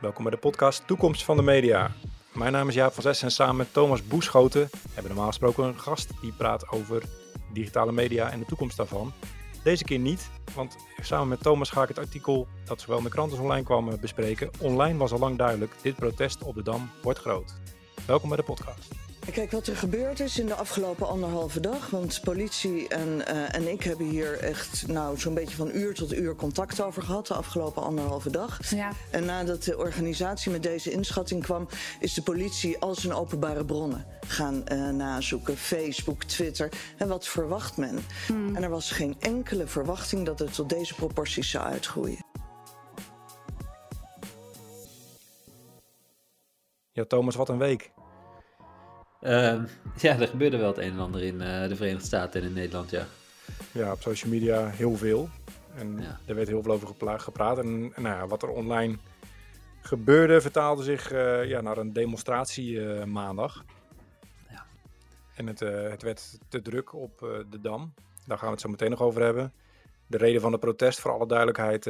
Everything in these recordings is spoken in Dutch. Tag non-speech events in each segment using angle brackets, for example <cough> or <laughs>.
Welkom bij de podcast Toekomst van de Media. Mijn naam is Jaap van Zes en samen met Thomas Boeschoten hebben we normaal gesproken een gast die praat over digitale media en de toekomst daarvan. Deze keer niet, want samen met Thomas ga ik het artikel dat zowel in de krant als online kwam bespreken. Online was al lang duidelijk, dit protest op de Dam wordt groot. Welkom bij de podcast. Kijk, wat er gebeurd is in de afgelopen anderhalve dag. Want politie en, uh, en ik hebben hier echt nou, zo'n beetje van uur tot uur contact over gehad. De afgelopen anderhalve dag. Ja. En nadat de organisatie met deze inschatting kwam, is de politie al zijn openbare bronnen gaan uh, nazoeken. Facebook, Twitter. En wat verwacht men? Hmm. En er was geen enkele verwachting dat het tot deze proporties zou uitgroeien. Ja, Thomas, wat een week. Uh, <laughs> ja, er gebeurde wel het een en ander in uh, de Verenigde Staten en in Nederland, ja. Ja, op social media heel veel. En ja. er werd heel veel over gepraat. En, nou ja, wat er online gebeurde, vertaalde zich uh, ja, naar een demonstratie uh, maandag. Ja. En het, het werd te druk op de Dam. Daar gaan we het zo meteen nog over hebben. De reden van de protest, voor alle duidelijkheid,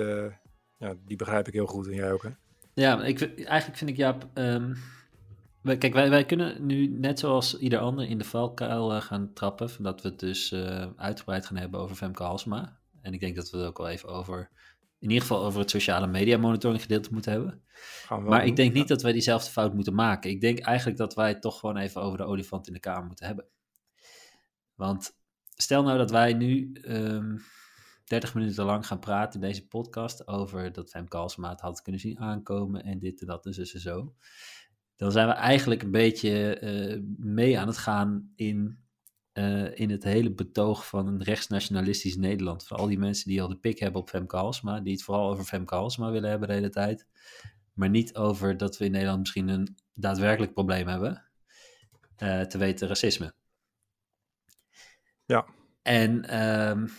ja, die begrijp ik heel goed. En jij ook, hè? Ja, ik, eigenlijk vind ik, Jaap... Um Kijk, wij, wij kunnen nu net zoals ieder ander in de valkuil uh, gaan trappen. Dat we het dus uh, uitgebreid gaan hebben over Femke Halsma. En ik denk dat we het ook wel even over, in ieder geval over het sociale media monitoring gedeelte moeten hebben. Maar ik denk niet dat wij diezelfde fout moeten maken. Ik denk eigenlijk dat wij het toch gewoon even over de olifant in de kamer moeten hebben. Want stel nou dat wij nu um, ehm, 30 minuten lang gaan praten in deze podcast over dat Femke Halsma het had kunnen zien aankomen en dit en dat en zo en zo dan zijn we eigenlijk een beetje uh, mee aan het gaan in, uh, in het hele betoog van een rechtsnationalistisch Nederland. Van al die mensen die al de pik hebben op Femke Halsma, die het vooral over Femke Halsma willen hebben de hele tijd. Maar niet over dat we in Nederland misschien een daadwerkelijk probleem hebben. Uh, te weten racisme. Ja. En um,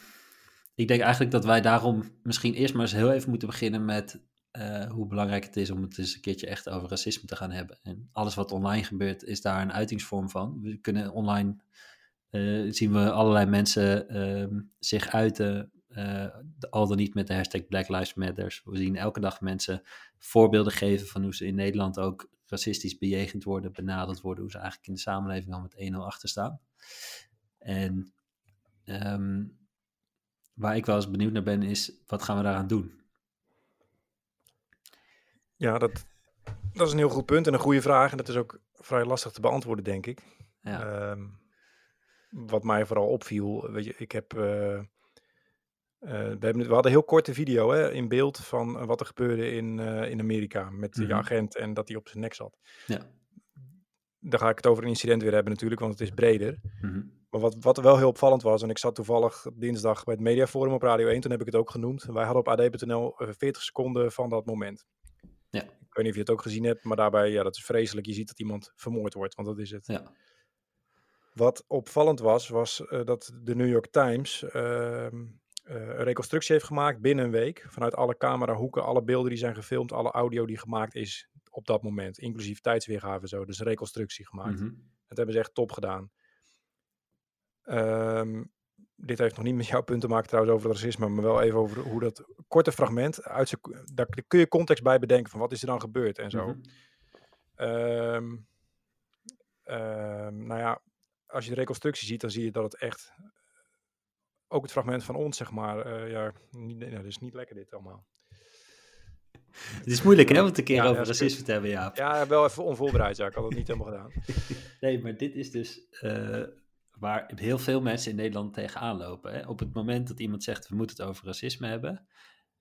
ik denk eigenlijk dat wij daarom misschien eerst maar eens heel even moeten beginnen met uh, hoe belangrijk het is om het eens een keertje echt over racisme te gaan hebben. En alles wat online gebeurt, is daar een uitingsvorm van. We kunnen online uh, zien we allerlei mensen uh, zich uiten, uh, al dan niet met de hashtag Black Lives Matter. We zien elke dag mensen voorbeelden geven van hoe ze in Nederland ook racistisch bejegend worden, benaderd worden, hoe ze eigenlijk in de samenleving al met 1-0 achter staan. En um, waar ik wel eens benieuwd naar ben, is wat gaan we daaraan doen? Ja, dat, dat is een heel goed punt en een goede vraag. En dat is ook vrij lastig te beantwoorden, denk ik. Ja. Um, wat mij vooral opviel, weet je, ik heb. Uh, uh, we, hebben, we hadden een heel korte video hè, in beeld van wat er gebeurde in, uh, in Amerika met die mm -hmm. agent en dat hij op zijn nek zat. Ja. Daar ga ik het over een incident weer hebben natuurlijk, want het is breder. Mm -hmm. Maar wat, wat wel heel opvallend was, en ik zat toevallig dinsdag bij het Mediaforum op Radio 1, toen heb ik het ook genoemd. Wij hadden op ad.nl 40 seconden van dat moment. Ik weet niet of je het ook gezien hebt, maar daarbij, ja, dat is vreselijk. Je ziet dat iemand vermoord wordt, want dat is het. Ja. Wat opvallend was, was uh, dat de New York Times uh, uh, een reconstructie heeft gemaakt binnen een week. Vanuit alle camerahoeken, alle beelden die zijn gefilmd, alle audio die gemaakt is op dat moment. Inclusief tijdsweergave zo. Dus een reconstructie gemaakt. Mm -hmm. Dat hebben ze echt top gedaan. Um, dit heeft nog niet met jouw punt te maken trouwens over het racisme, maar wel even over hoe dat korte fragment, uit daar kun je context bij bedenken van wat is er dan gebeurd en zo. Mm -hmm. um, um, nou ja, als je de reconstructie ziet, dan zie je dat het echt, ook het fragment van ons zeg maar, uh, ja, niet, nou, dat is niet lekker dit allemaal. <laughs> Het is moeilijk hè, om het een keer ja, over ja, racisme te hebben, ja. Ja, wel even onvoorbereid, ja. Ik had het niet helemaal gedaan. <laughs> nee, maar dit is dus... Uh waar heel veel mensen in Nederland tegenaan lopen. Hè? Op het moment dat iemand zegt we moeten het over racisme hebben,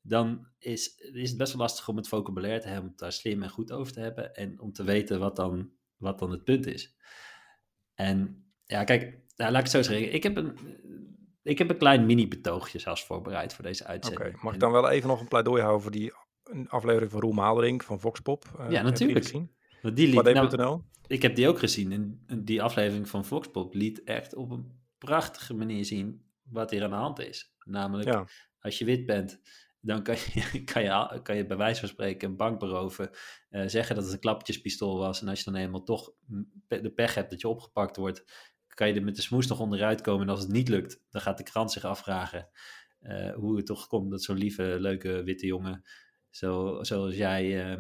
dan is, is het best wel lastig om het vocabulaire te hebben, om het daar slim en goed over te hebben en om te weten wat dan, wat dan het punt is. En ja, kijk, nou, laat ik het zo zeggen. Ik heb een, ik heb een klein mini-betoogje zelfs voorbereid voor deze uitzending. Oké, mag ik dan wel even nog een pleidooi houden voor die aflevering van Roel Maalderink van Voxpop? Uh, ja, natuurlijk. Want die liet, nou, ik heb die ook gezien en die aflevering van Voxpop liet echt op een prachtige manier zien wat hier aan de hand is. Namelijk, als je wit bent, dan kan je, <laughs> kan, je, kan je bij wijze van spreken een bank beroven, uh, zeggen dat het een klappertjespistool was. En als je dan eenmaal toch de pech hebt dat je opgepakt wordt, kan je er met de smoes nog onderuit komen. En als het niet lukt, dan gaat de krant zich afvragen uh, hoe het toch komt dat zo'n lieve, leuke witte jongen Zo, zoals jij,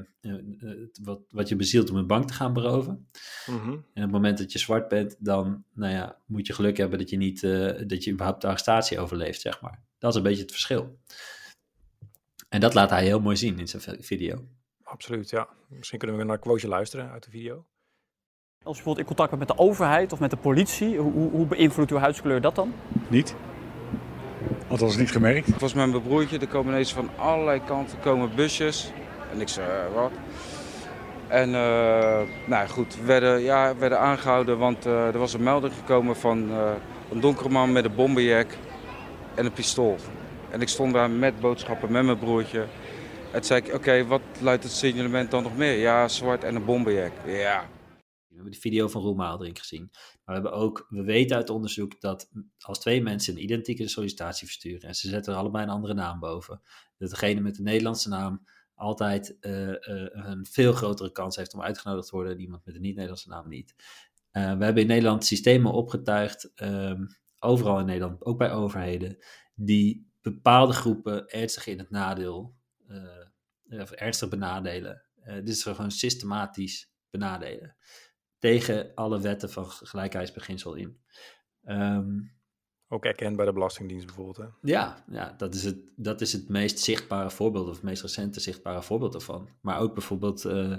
wat, wat je bezielt om een bank te gaan beroven. Mhm. En op het moment dat je zwart bent, dan nou ja, moet je geluk hebben dat je, niet, dat je überhaupt de arrestatie overleeft, zeg maar. Dat is een beetje het verschil. En dat laat hij heel mooi zien in zijn video. Absoluut, ja. Misschien kunnen we naar een quoteje luisteren uit de video. Als je bijvoorbeeld in contact bent met de overheid of met de politie, hoe, hoe beïnvloedt uw huidskleur dat dan? Niet. Althans niet gemerkt. Ik was met mijn broertje, er komen ineens van allerlei kanten komen busjes. En ik zei, uh, wat? En uh, nou goed, we werden, ja, werden aangehouden, want uh, er was een melding gekomen van een donkere man met een bomberjack en een pistool. En ik stond daar met boodschappen met mijn broertje. En zei ik, oké, wat luidt het signalement dan nog meer? Ja, zwart en een bomberjack. Ja. We hebben de video van Roel Maalderink gezien. Maar we, hebben ook, we weten uit onderzoek dat als twee mensen een identieke sollicitatie versturen en ze zetten er allebei een andere naam boven, dat degene met de Nederlandse naam altijd uh, uh, een veel grotere kans heeft om uitgenodigd te worden en iemand met een niet-Nederlandse naam niet. Uh, we hebben in Nederland systemen opgetuigd, um, overal in Nederland, ook bij overheden, die bepaalde groepen ernstig in het nadeel, of ernstig benadelen. Dit is gewoon systematisch benadelen. Tegen alle wetten van gelijkheidsbeginsel in. Um, ook erkend bij de Belastingdienst bijvoorbeeld. Hè? Ja, ja dat, is het, dat is het meest zichtbare voorbeeld, of het meest recente zichtbare voorbeeld ervan. Maar ook bijvoorbeeld, uh, uh,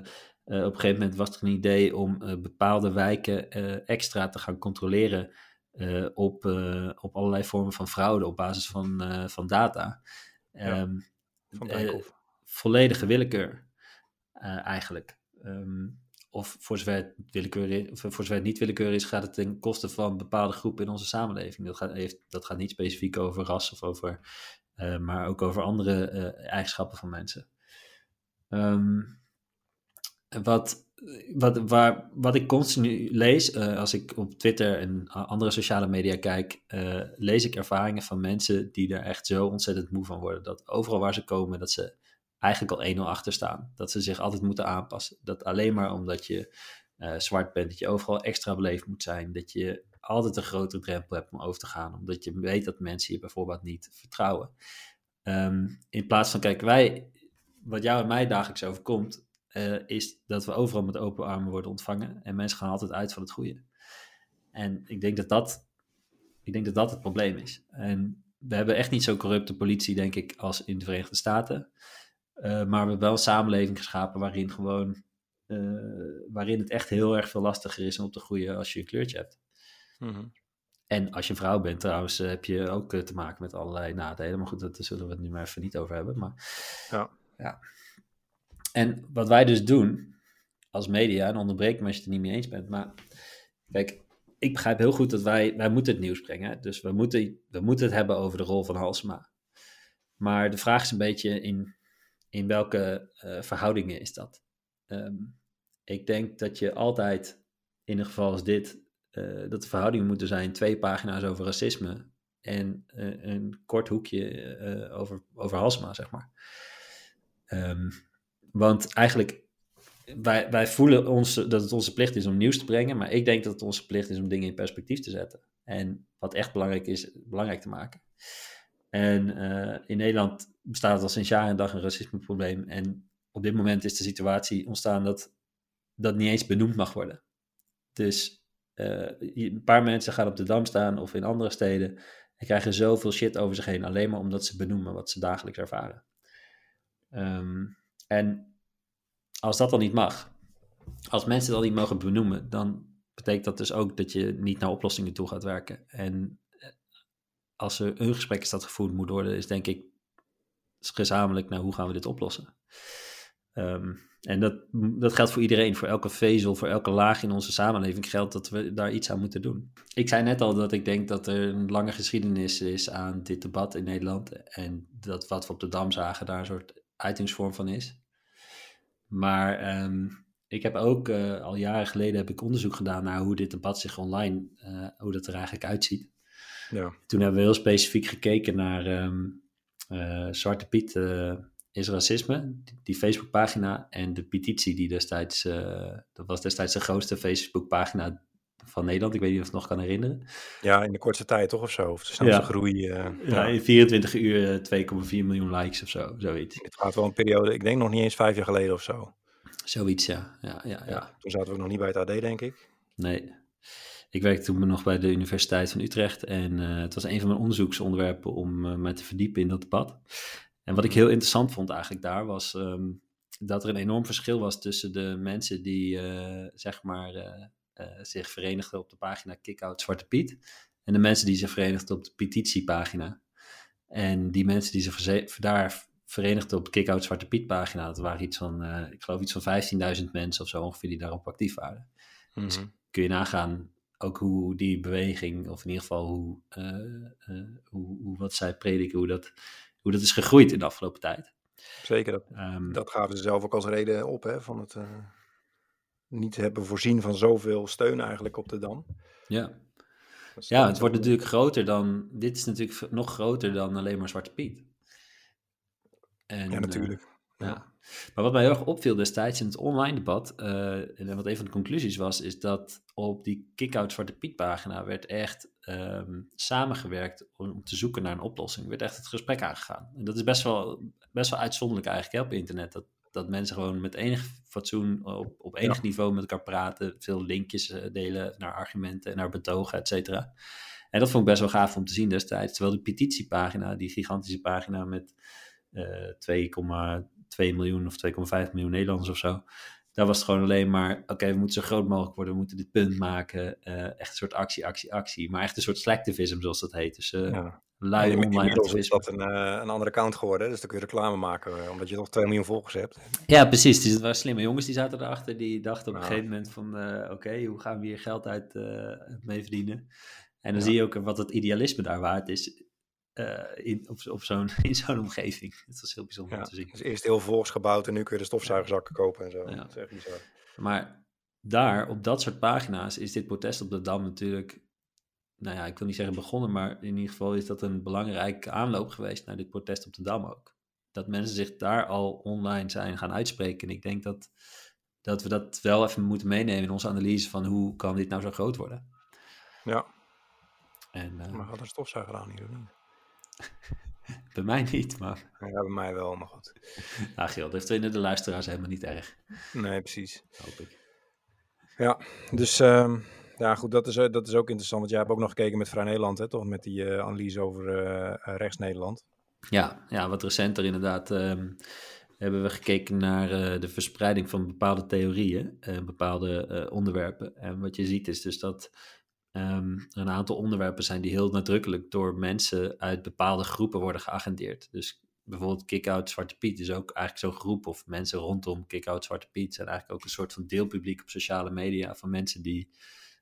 op een gegeven moment was er een idee om uh, bepaalde wijken extra te gaan controleren op, op allerlei vormen van fraude op basis van, van data. Ja, um, van volledige willekeur, eigenlijk. Um, of voor zover, het voor niet willekeur is, gaat het ten koste van bepaalde groepen in onze samenleving. Dat gaat, heeft, dat gaat niet specifiek over ras of over, maar ook over andere eigenschappen van mensen. Um, wat wat, waar, wat ik continu lees, uh, als ik op Twitter en andere sociale media kijk, lees ik ervaringen van mensen die er echt zo ontzettend moe van worden. Dat overal waar ze komen, dat ze eigenlijk al 1-0 achter staan. Dat ze zich altijd moeten aanpassen. Dat alleen maar omdat je uh, zwart bent, dat je overal extra beleefd moet zijn. Dat je altijd een grotere drempel hebt om over te gaan. Omdat je weet dat mensen je bijvoorbeeld niet vertrouwen. Um, in plaats van, kijk, wij, wat jou en mij dagelijks overkomt, uh, is dat we overal met open armen worden ontvangen. En mensen gaan altijd uit van het goede. En ik denk dat dat, ik denk dat, dat het probleem is. En we hebben echt niet zo'n corrupte politie, denk ik, als in de Verenigde Staten. Uh, maar we hebben wel een samenleving geschapen waarin gewoon, uh, waarin het echt heel erg veel lastiger is om op te groeien als je een kleurtje hebt. Mm -hmm. En als je vrouw bent trouwens, heb je ook te maken met allerlei nadelen. Maar goed, daar zullen we het nu maar even niet over hebben. Maar ja. ja. En wat wij dus doen als media, en onderbreek me als je het er niet mee eens bent, maar kijk, ik begrijp heel goed dat wij, wij moeten het nieuws brengen. Dus we moeten, we moeten het hebben over de rol van Halsema. Maar de vraag is een beetje in, in welke uh, verhoudingen is dat? Um, ik denk dat je altijd, in een geval als dit, uh, dat de verhoudingen moeten zijn twee pagina's over racisme en uh, een kort hoekje over, over Halsema, zeg maar. Um, want eigenlijk, wij, wij voelen ons dat het onze plicht is om nieuws te brengen, maar ik denk dat het onze plicht is om dingen in perspectief te zetten. En wat echt belangrijk is, belangrijk te maken. En uh, in Nederland bestaat al sinds jaar en dag een racismeprobleem. En op dit moment is de situatie ontstaan dat dat niet eens benoemd mag worden. Dus uh, een paar mensen gaan op de Dam staan of in andere steden en krijgen zoveel shit over zich heen, alleen maar omdat ze benoemen wat ze dagelijks ervaren. Um, en als dat dan niet mag, als mensen dat niet mogen benoemen, dan betekent dat dus ook dat je niet naar oplossingen toe gaat werken. En eh, als er een gesprek is dat gevoerd moet worden, is denk ik gezamenlijk naar hoe gaan we dit oplossen. Um, en dat, dat geldt voor iedereen, voor elke vezel, voor elke laag in onze samenleving geldt dat we daar iets aan moeten doen. Ik zei net al dat ik denk dat er een lange geschiedenis is aan dit debat in Nederland. En dat wat we op de Dam zagen daar een soort uitingsvorm van is. Maar um, ik heb ook uh, al jaren geleden heb ik onderzoek gedaan naar hoe dit debat zich online, uh, hoe dat er eigenlijk uitziet. Ja. Toen hebben we heel specifiek gekeken naar um, uh, Zwarte Piet is racisme, die, die Facebookpagina en de petitie die destijds, dat was destijds de grootste Facebookpagina van Nederland. Ik weet niet of je het nog kan herinneren. Ja, in de kortste tijd toch of zo? Of de snelste groei. Uh, ja, in 24 uur 2,4 miljoen likes of zo, zoiets. Het gaat wel een periode, ik denk nog niet eens vijf jaar geleden of zo. Zoiets, ja. Ja, ja, ja. toen zaten we nog niet bij het AD, denk ik. Nee. Ik werkte toen nog bij de Universiteit van Utrecht en uh, het was een van mijn onderzoeksonderwerpen om uh, mij te verdiepen in dat debat. En wat ik heel interessant vond eigenlijk daar was um, dat er een enorm verschil was tussen de mensen die uh, zeg maar zich verenigden op de pagina Kickout Zwarte Piet en de mensen die zich verenigden op de petitiepagina. En die mensen die zich daar verenigden op de Kickout Zwarte Piet pagina, dat waren iets van, ik geloof iets van 15.000 mensen of zo ongeveer die daarop actief waren. Mm -hmm. Dus kun je nagaan ook hoe die beweging, of in ieder geval hoe, uh, uh, hoe, hoe, wat zij prediken, hoe dat, hoe dat is gegroeid in de afgelopen tijd. Zeker, dat, um, dat gaven ze zelf ook als reden op, hè, van het uh, niet hebben voorzien van zoveel steun eigenlijk op de Dam. Ja, ja het wordt natuurlijk groter dan, dit is natuurlijk nog groter dan alleen maar Zwarte Piet. En, ja, natuurlijk. Ja. Maar wat mij heel erg opviel destijds in het online debat, uh, en wat een van de conclusies was, is dat op die kick-out Zwarte Piet pagina werd echt um, samengewerkt om te zoeken naar een oplossing. werd echt het gesprek aangegaan. En dat is best wel, best wel uitzonderlijk eigenlijk hè, op internet. Dat, dat mensen gewoon met enig fatsoen op, op enig ja. niveau met elkaar praten, veel linkjes uh, delen naar argumenten en naar betogen, et cetera. En dat vond ik best wel gaaf om te zien destijds. Terwijl de petitiepagina, die gigantische pagina met uh, 2,2 miljoen of 2,5 miljoen Nederlanders of zo. Daar was het gewoon alleen maar, oké, we moeten zo groot mogelijk worden, we moeten dit punt maken. Uh, echt een soort actie, actie, actie. Maar echt een soort slacktivism, zoals dat heet. Dus uh, ja. lui online activisme. is dat een, uh, een andere account geworden, dus dan kun je reclame maken, omdat je toch 2 miljoen volgers hebt. Ja, precies. Dus het waren slimme jongens die zaten erachter, die dachten op een gegeven moment van, oké, okay, hoe gaan we hier geld uit mee verdienen? En dan ja. zie je ook wat het idealisme daar waard is. Uh, in, op, op zo'n, <laughs> in zo'n omgeving. Dat was heel bijzonder ja, om te zien. Dus eerst heel volks gebouwd en nu kun je de stofzuigerzakken kopen en zo. Ja. Dat is echt bizar. Maar daar, op dat soort pagina's, is dit protest op de Dam natuurlijk, nou ja, ik wil niet zeggen begonnen, maar in ieder geval is dat een belangrijke aanloop geweest naar dit protest op de Dam ook. Dat mensen zich daar al online zijn gaan uitspreken. En ik denk dat, dat we dat wel even moeten meenemen in onze analyse van hoe kan dit nou zo groot worden. Ja. En, uh, maar gaat er stofzuiger aan hier of niet? Bij mij niet, maar... Ja, bij mij wel, maar goed. Nou, Gil, dat vinden de luisteraars helemaal niet erg. Nee, precies. Hoop ik. Ja, dus... Um, ja, goed, dat is, dat is ook interessant. Want jij hebt ook nog gekeken met Vrij Nederland, hè, toch? Met die uh, analyse over uh, rechts-Nederland. Ja, ja, wat recenter inderdaad... Um, hebben we gekeken naar uh, de verspreiding van bepaalde theorieën en bepaalde onderwerpen. En wat je ziet is dus dat um, een aantal onderwerpen zijn die heel nadrukkelijk door mensen uit bepaalde groepen worden geagendeerd. Dus bijvoorbeeld Kick-Out Zwarte Piet is ook eigenlijk zo'n groep, of mensen rondom Kick-Out Zwarte Piet zijn eigenlijk ook een soort van deelpubliek op sociale media van mensen die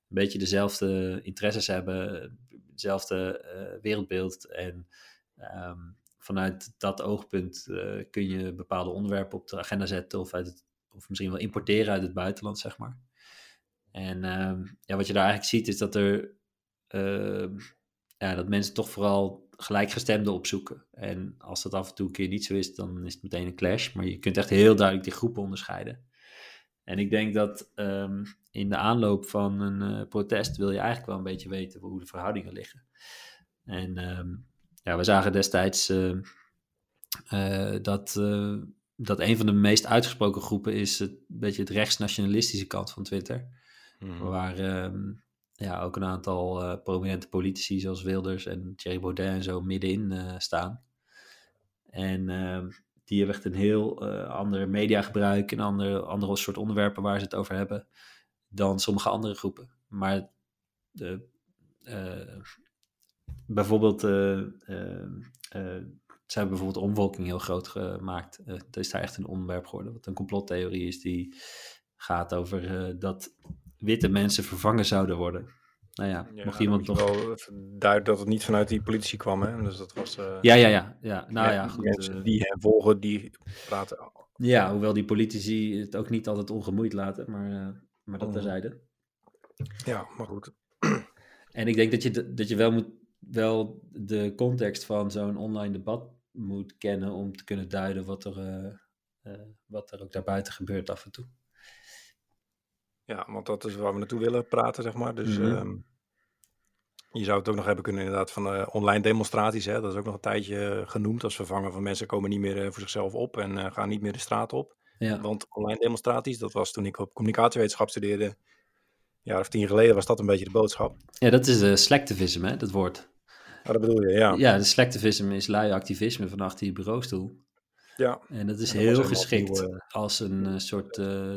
een beetje dezelfde interesses hebben, hetzelfde uh, wereldbeeld en um, vanuit dat oogpunt uh, kun je bepaalde onderwerpen op de agenda zetten of, uit of misschien wel importeren uit het buitenland, zeg maar. En uh, ja, wat je daar eigenlijk ziet is dat er uh, ja, dat mensen toch vooral gelijkgestemden opzoeken. En als dat af en toe een keer niet zo is, dan is het meteen een clash. Maar je kunt echt heel duidelijk die groepen onderscheiden. En ik denk dat um, in de aanloop van een uh, protest wil je eigenlijk wel een beetje weten hoe de verhoudingen liggen. En ja, we zagen destijds uh, dat, uh, dat een van de meest uitgesproken groepen is het, een beetje het rechtsnationalistische kant van Twitter. Mm. Waar um, ja, ook een aantal uh, prominente politici zoals Wilders en Thierry Baudet en zo middenin uh, staan. En uh, die hebben echt een heel uh, andere mediagebruik en andere, andere soort onderwerpen waar ze het over hebben dan sommige andere groepen. Maar de, bijvoorbeeld, ze hebben bijvoorbeeld omvolking heel groot gemaakt. Het is daar echt een onderwerp geworden, wat een complottheorie is die gaat over dat witte mensen vervangen zouden worden. Nou ja, ja mocht iemand nog... wel duidelijk dat het niet vanuit die politie kwam, hè? Dus dat was... Uh... Ja, ja, ja, ja. Nou ja, goed. Mensen uh... die hen volgen, die praten... Ja, hoewel die politici het ook niet altijd ongemoeid laten, maar, uh, maar dat Oh. terzijde. Ja, maar goed. En ik denk dat je, dat je wel, moet, wel de context van zo'n online debat moet kennen om te kunnen duiden wat er, wat er ook daarbuiten gebeurt af en toe. Ja, want dat is waar we naartoe willen praten, zeg maar. Dus mm -hmm. je zou het ook nog hebben kunnen inderdaad van uh, online demonstraties. Hè? Dat is ook nog een tijdje genoemd als vervanger van mensen komen niet meer uh, voor zichzelf op en uh, gaan niet meer de straat op. Ja. Want online demonstraties, dat was toen ik op communicatiewetenschap studeerde, een jaar of tien geleden, was dat een beetje de boodschap. Ja, dat is uh, selectivisme, hè, dat woord. Ja, dat bedoel je, ja. Ja, de selectivisme is lui activisme van achter je bureaustoel. Ja. En dat is heel geschikt als een soort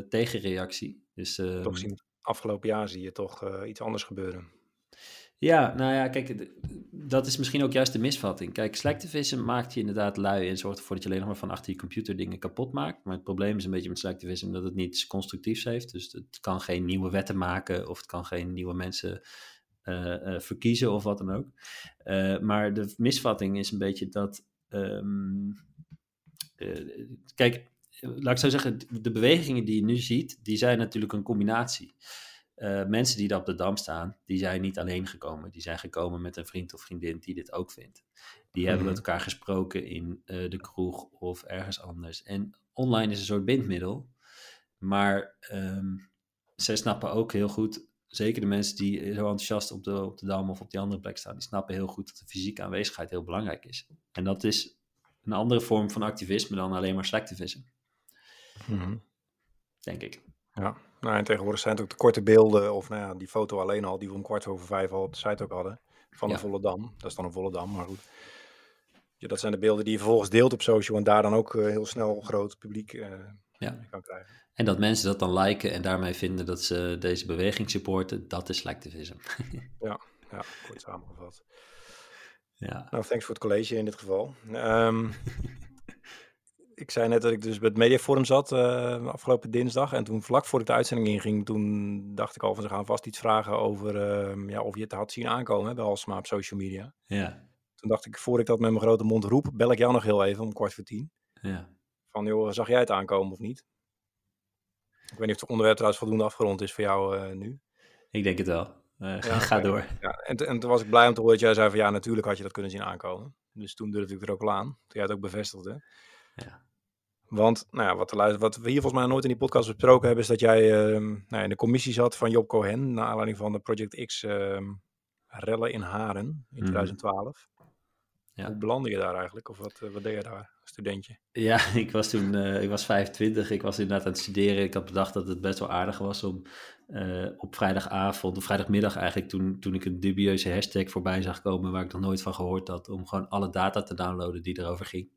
tegenreactie. Dus, toch zien, afgelopen jaar zie je toch iets anders gebeuren. Ja, nou ja, kijk, dat is misschien ook juist de misvatting. Kijk, selectivism maakt je inderdaad lui en zorgt ervoor dat je alleen nog maar van achter je computer dingen kapot maakt. Maar het probleem is een beetje met selectivism dat het niets constructiefs heeft. Dus het kan geen nieuwe wetten maken of het kan geen nieuwe mensen uh, uh, verkiezen of wat dan ook. Uh, maar de misvatting is een beetje dat. Um, kijk, laat ik zo zeggen, de bewegingen die je nu ziet, die zijn natuurlijk een combinatie. Uh, mensen die daar op de dam staan, die zijn niet alleen gekomen. Die zijn gekomen met een vriend of vriendin die dit ook vindt. Die hebben met elkaar gesproken in uh, de kroeg of ergens anders. En online is een soort bindmiddel. Maar um, zij snappen ook heel goed, zeker de mensen die zo enthousiast op de, op de dam of op die andere plek staan, die snappen heel goed dat de fysieke aanwezigheid heel belangrijk is. En dat is een andere vorm van activisme dan alleen maar selectivisme. Mm-hmm. Denk ik. Ja, nou, en tegenwoordig zijn het ook de korte beelden, of nou ja, die foto alleen al, die we om kwart over vijf al op de site ook hadden, van een volle dam. Dat is dan een volle dam, maar goed. Ja, dat zijn de beelden die je vervolgens deelt op social en daar dan ook uh, heel snel groot publiek uh, ja. kan krijgen. En dat mensen dat dan liken en daarmee vinden dat ze deze beweging supporten, dat is selectivism. <laughs> ja, ja, kort samengevat. Ja. Nou, thanks voor het college in dit geval. Um, <laughs> ik zei net dat ik dus bij het Mediaforum zat uh, afgelopen dinsdag. En toen vlak voor ik de uitzending inging, toen dacht ik al van ze gaan vast iets vragen over uh, ja, of je het had zien aankomen hè, bij Alsma op social media. Ja. Toen dacht ik, voor ik dat met mijn grote mond roep, bel ik jou nog heel even om kwart voor tien. Ja. Van joh, zag jij het aankomen of niet? Ik weet niet of het onderwerp trouwens voldoende afgerond is voor jou uh, nu. Ik denk het wel. ja, <laughs> ga door. Ja, en, en toen was ik blij om te horen dat jij zei van ja, natuurlijk had je dat kunnen zien aankomen. Dus toen durfde ik er ook wel aan, toen jij het ook bevestigde. Ja. Want nou ja, wat, de, wat we hier volgens mij nooit in die podcast besproken hebben, is dat jij uh, nou, in de commissie zat van Job Cohen, naar aanleiding van de Project X uh, rellen in Haren in 2012. Ja. Hoe belandde je daar eigenlijk? Of wat, wat deed je daar, studentje? Ja, <laughs> ik was toen, ik was 25, ik was inderdaad aan het studeren. Ik had bedacht dat het best wel aardig was om op vrijdagavond, of vrijdagmiddag eigenlijk, toen, toen ik een dubieuze hashtag voorbij zag komen waar ik nog nooit van gehoord had, om gewoon alle data te downloaden die erover ging.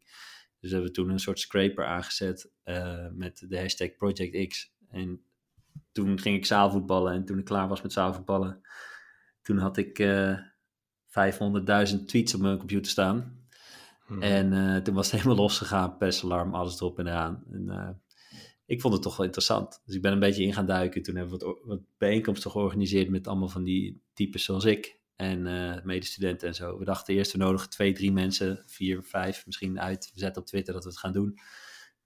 Dus hebben we toen een soort scraper aangezet uh, met de hashtag Project X. En toen ging ik zaalvoetballen. En toen ik klaar was met zaalvoetballen, toen had ik uh, 500.000 tweets op mijn computer staan. Hmm. En uh, toen was het helemaal losgegaan, persalarm, alles erop en eraan. En, ik vond het toch wel interessant. Dus ik ben een beetje in gaan duiken. Toen hebben we wat, wat bijeenkomsten georganiseerd met allemaal van die types zoals ik en uh, medestudenten en zo. We dachten eerst, we nodigen twee, drie mensen, vier, vijf misschien uit. We zetten op Twitter dat we het gaan doen.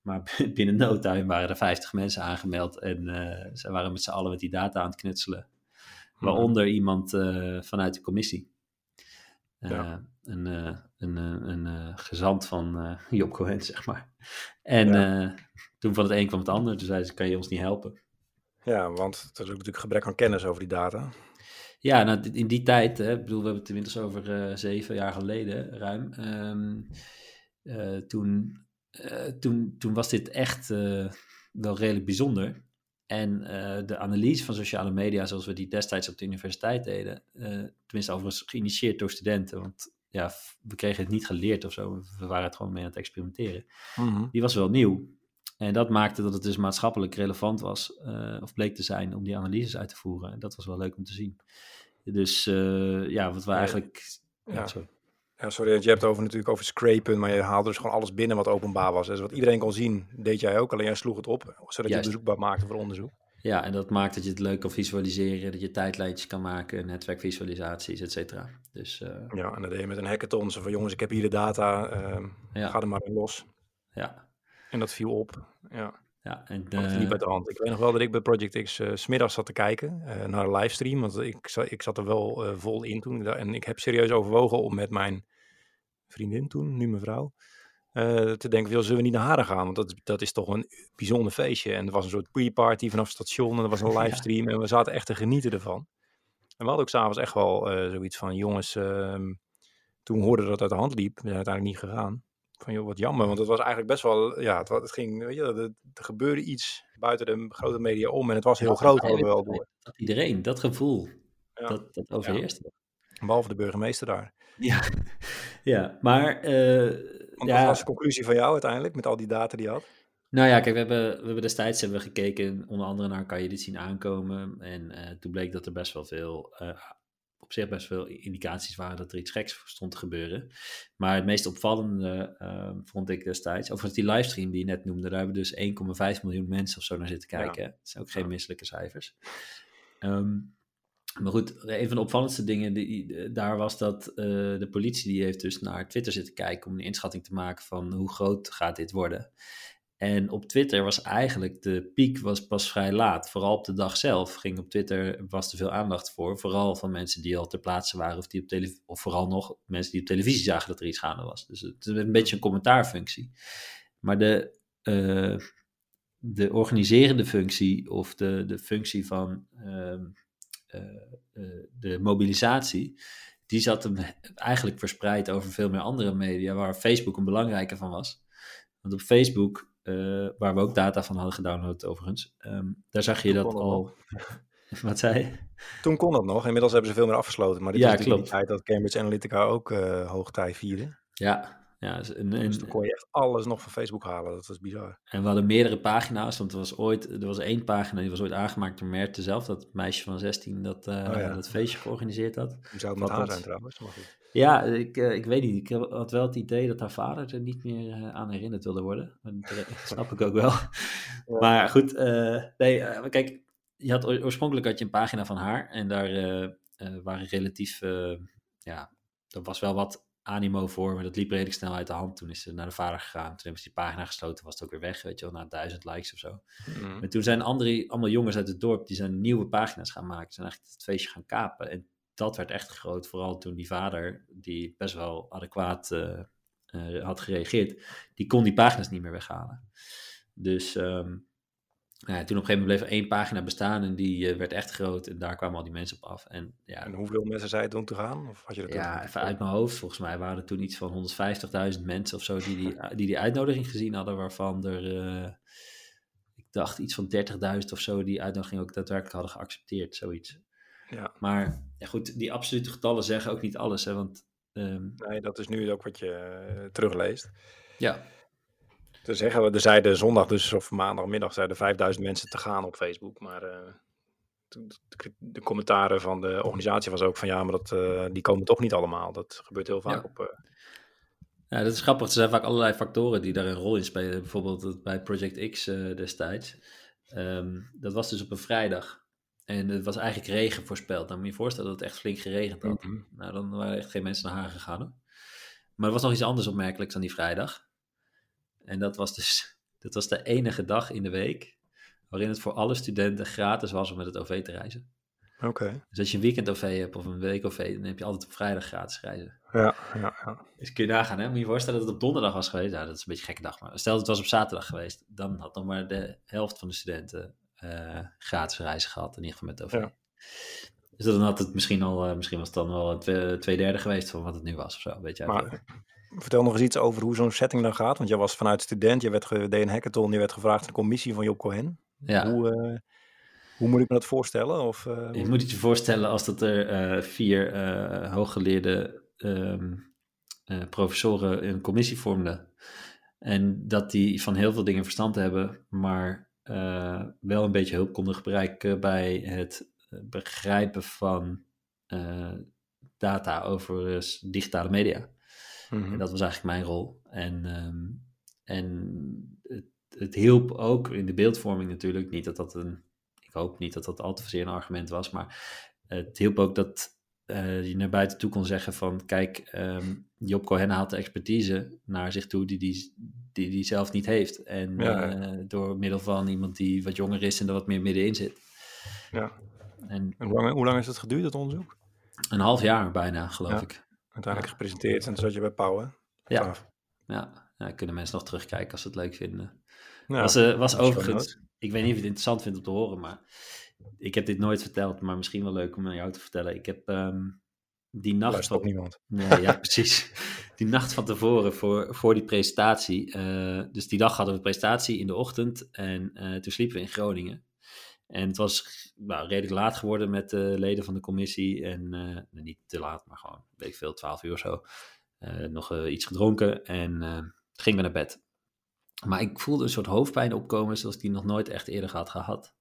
Maar <laughs> binnen no time waren er 50 mensen aangemeld. En uh, ze waren met z'n allen met die data aan het knutselen. Waaronder ja. iemand uh, vanuit de commissie. Ja. Een, een, een, gezant van Job Cohen, zeg maar. En ja. toen van het een kwam het ander. Toen zei ze, kan je ons niet helpen? Ja, want er is ook natuurlijk gebrek aan kennis over die data. Ja, nou, in die tijd, hè, ik bedoel, we hebben het inmiddels over uh, zeven jaar geleden, ruim. Um, uh, toen, uh, toen, toen was dit echt wel redelijk bijzonder. En de analyse van sociale media, zoals we die destijds op de universiteit deden, tenminste overigens geïnitieerd door studenten, want ja, we kregen het niet geleerd of zo, we waren het gewoon mee aan het experimenteren. Mm -hmm. Die was wel nieuw. En dat maakte dat het dus maatschappelijk relevant was, uh, of bleek te zijn, om die analyses uit te voeren. En dat was wel leuk om te zien. Dus uh, ja, wat we eigenlijk. Ja, ja, sorry. Ja, sorry, je hebt het over natuurlijk over scrapen, maar je haalde dus gewoon alles binnen wat openbaar was. Dus wat iedereen kon zien, deed jij ook, alleen jij sloeg het op, zodat Juist. je het bezoekbaar maakte voor onderzoek. Ja, en dat maakt dat je het leuk kan visualiseren, dat je tijdlijntjes kan maken, netwerkvisualisaties, et cetera. Dus, uh... Ja, en dat deed je met een hackathon, zo van jongens, ik heb hier de data, ja. ga er maar in los. Ja, en dat viel op. Ja. Ja, en de... Dat liep uit de hand. Ik weet nog wel dat ik bij Project X uh, smiddags zat te kijken uh, naar een livestream. Want ik, ik zat er wel uh, vol in toen. En ik heb serieus overwogen om met mijn vriendin toen, nu mijn vrouw, te denken, zullen we niet naar Haren gaan? Want dat, dat is toch een bijzonder feestje. En er was een soort pre-party vanaf het station en er was een <laughs> livestream en we zaten echt te genieten ervan. En we hadden ook s'avonds echt wel zoiets van, jongens, uh, toen hoorden dat het uit de hand liep, we zijn uiteindelijk niet gegaan. Van joh, wat jammer, want het was eigenlijk best wel, ja, het, het ging, weet je, er, gebeurde iets buiten de grote media om en het was heel groot, hadden we wel door. Dat iedereen, dat gevoel, ja. dat, dat overheerste. Behalve de burgemeester daar. Ja, ja maar... Uh, Want ja. wat was de conclusie van jou uiteindelijk, met al die data die je had? Nou ja, kijk, we hebben, we hebben destijds hebben we gekeken, onder andere naar kan je dit zien aankomen. En uh, toen bleek dat er best wel veel, uh, op zich best veel indicaties waren dat er iets geks stond te gebeuren. Maar het meest opvallende uh, vond ik destijds, overigens die livestream die je net noemde, daar hebben dus 1,5 miljoen mensen of zo naar zitten kijken. Ja. Dat zijn ook geen misselijke cijfers. Um, maar goed, een van de opvallendste dingen die, daar was dat uh, de politie die heeft dus naar Twitter zitten kijken om een inschatting te maken van hoe groot gaat dit worden. En op Twitter was eigenlijk de piek was pas vrij laat. Vooral op de dag zelf ging op Twitter was er veel aandacht voor. Vooral van mensen die al ter plaatse waren of, die op televisie, of vooral nog mensen die op televisie zagen dat er iets gaande was. Dus het is een beetje een commentaarfunctie. Maar de, uh, de organiserende functie of de, de functie van uh, uh, de mobilisatie, die zat hem eigenlijk verspreid over veel meer andere media, waar Facebook een belangrijke van was. Want op Facebook uh, waar we ook data van hadden gedownload overigens. Um, daar zag je Toen dat al. <laughs> Wat zei je? Toen kon dat nog. Inmiddels hebben ze veel meer afgesloten. Maar dit ja, is klopt. de tijd dat Cambridge Analytica ook uh, hoogtij vierde. Ja, ja, dus, en, dus dan kon je echt alles nog van Facebook halen. Dat was bizar. En we hadden meerdere pagina's, want er was ooit, er was één pagina die was ooit aangemaakt door Merte zelf, dat meisje van 16 dat, uh, oh ja. dat feestje georganiseerd had. Hoe zou het met haar zijn trouwens? Maar goed. Ja, ik, uh, ik weet niet. Ik had wel het idee dat haar vader er niet meer uh, aan herinnerd wilde worden. Dat <laughs> snap ik ook wel. Ja. Maar goed, nee, kijk, je had, oorspronkelijk had je een pagina van haar en daar waren relatief, ja, er was wel wat animo voor, maar dat liep redelijk snel uit de hand. Toen is ze naar de vader gegaan. Toen hebben ze die pagina gesloten, was het ook weer weg, weet je wel, na duizend likes of zo. Mm. Maar toen zijn andere, allemaal jongens uit het dorp, die zijn nieuwe pagina's gaan maken. Ze zijn eigenlijk het feestje gaan kapen. En dat werd echt groot, vooral toen die vader, die best wel adequaat uh, uh, had gereageerd, die kon die pagina's niet meer weghalen. Dus um, nou ja, toen op een gegeven moment bleef er één pagina bestaan en die uh, werd echt groot en daar kwamen al die mensen op af. En, ja, en hoeveel mensen zei het om te gaan? Of had je dat ja, even uit mijn hoofd. Volgens mij waren er toen iets van 150.000 mensen of zo die die, <laughs> die die uitnodiging gezien hadden, waarvan er, uh, ik dacht, iets van 30.000 of zo die uitnodiging ook daadwerkelijk hadden geaccepteerd, zoiets. Ja. Maar ja, goed, die absolute getallen zeggen ook niet alles, hè, want... Um, nee, dat is nu ook wat je uh, terugleest. Ja. Te zeggen we, er zeiden zondag dus, of maandagmiddag, zeiden 5000 mensen te gaan op Facebook. Maar uh, de, de, commentaren van de organisatie was ook van ja, maar dat, uh, die komen toch niet allemaal. Dat gebeurt heel vaak ja. op. Uh... Ja, dat is grappig. Er zijn vaak allerlei factoren die daar een rol in spelen. Bijvoorbeeld bij Project X destijds. Um, dat was dus op een vrijdag. En het was eigenlijk regen voorspeld. Dan moet je je voorstellen dat het echt flink geregend had. Mm -hmm. Nou, dan waren echt geen mensen naar haar gegaan. Hoor. Maar er was nog iets anders opmerkelijks dan die vrijdag. En dat was dus dat was de enige dag in de week waarin het voor alle studenten gratis was om met het OV te reizen. Oké. Dus als je een weekend OV hebt of een week OV, dan heb je altijd op vrijdag gratis reizen. Ja, ja, ja. Dus kun je nagaan, hè? Moet je je voorstellen dat het op donderdag was geweest. Ja, dat is een beetje een gekke dag. Maar stel dat het was op zaterdag geweest, dan had nog maar de helft van de studenten uh, gratis reizen gehad, in ieder geval met OV. Ja. Dus dan had het misschien al, uh, misschien was het dan wel twee, twee, derde geweest van wat het nu was of zo. Weet je maar, Vertel nog eens iets over hoe zo'n setting dan gaat. Want jij was vanuit student, je werd deed een hackathon, je werd gevraagd de commissie van Job Cohen. Ja. Hoe, uh, hoe moet ik me dat voorstellen? Of, uh, je moet het je voorstellen als dat er uh, vier hooggeleerde um, professoren een commissie vormden. En dat die van heel veel dingen verstand hebben, maar wel een beetje hulp konden gebruiken bij het begrijpen van data over digitale media. En dat was eigenlijk mijn rol. En, um, en het, het, hielp ook in de beeldvorming natuurlijk. Niet dat dat een, ik hoop niet dat dat al te zeer een argument was, maar het hielp ook dat uh, je naar buiten toe kon zeggen van, kijk, um, Job Cohen haalt de expertise naar zich toe die die, die, die zelf niet heeft. En ja, uh, door middel van iemand die wat jonger is en er wat meer middenin zit. Ja. En, en hoe, lang, hoe lang is het geduurd, dat onderzoek? Een half jaar bijna, geloof ja. ik uiteindelijk gepresenteerd en toen zat je bij Pauwen. Ja. ja. Ja, kunnen mensen nog terugkijken als ze het leuk vinden. Nou, was, uh, was overigens, ik weet niet of je het interessant vindt om te horen, maar ik heb dit nooit verteld, maar misschien wel leuk om aan jou te vertellen. Ik heb um, die nacht. van niemand. Nee, ja, <laughs> precies. Die nacht van tevoren voor, voor die presentatie. Uh, dus die dag hadden we presentatie in de ochtend en uh, toen sliepen we in Groningen. En het was nou, redelijk laat geworden met de leden van de commissie. En uh, niet te laat, maar gewoon, weet ik veel, twaalf uur of zo. nog iets gedronken en ging we naar bed. Maar ik voelde een soort hoofdpijn opkomen zoals die nog nooit echt eerder had gehad.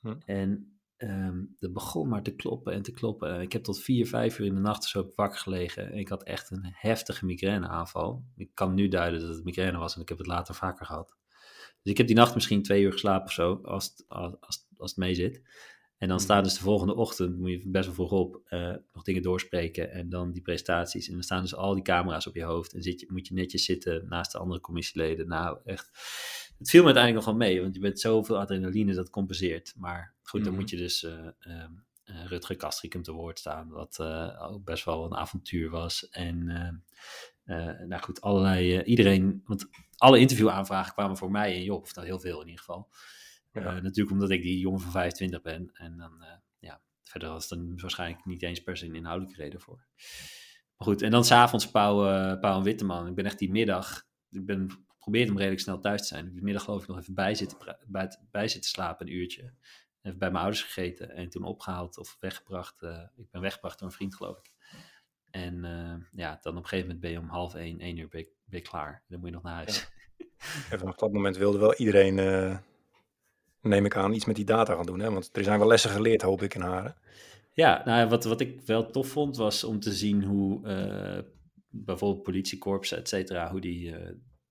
Hm. En um, dat begon maar te kloppen en te kloppen. Ik heb tot vier, vijf uur in de nacht zo wakker gelegen. En ik had echt een heftige migraineaanval. Ik kan nu duiden dat het migraine was en ik heb het later vaker gehad. Dus ik heb die nacht misschien twee uur geslapen of zo, als als, als, als het mee zit. En dan hm. staan dus de volgende ochtend, moet je best wel vroeg op, uh, nog dingen doorspreken en dan die presentaties. En dan staan dus al die camera's op je hoofd en zit je, moet je netjes zitten naast de andere commissieleden. Nou, echt, het viel me uiteindelijk nog wel mee, want je bent zoveel adrenaline dat compenseert. Maar goed, dan mhm. moet je dus uh, uh, Rutger Kastrikum te woord staan, wat ook best wel een avontuur was. En nou goed, allerlei, iedereen, want alle interviewaanvragen kwamen voor mij en Job, of nou heel veel in ieder geval. Natuurlijk omdat ik die jongen van 25 ben. En dan, ja, verder was er waarschijnlijk niet eens per se een inhoudelijke reden voor. Maar goed, en dan s'avonds Pauw, uh, Pauw en Witteman. Ik ben echt die middag, ik ben probeerde om redelijk snel thuis te zijn. Ik heb middag geloof ik nog even bij zitten, bij, bij zitten slapen, een uurtje. Even bij mijn ouders gegeten en toen opgehaald of weggebracht. Uh, ik ben weggebracht door een vriend, geloof ik. En uh, ja, dan op een gegeven moment ben je om half één, één uur ben je, ben je klaar. Dan moet je nog naar huis. <laughs> En vanaf dat moment wilde wel iedereen, uh, neem ik aan, iets met die data gaan doen. Hè? Want er zijn wel lessen geleerd, hoop ik, in Haren. Ja, nou, wat, wat ik wel tof vond, was om te zien hoe bijvoorbeeld politiekorps, et cetera, hoe die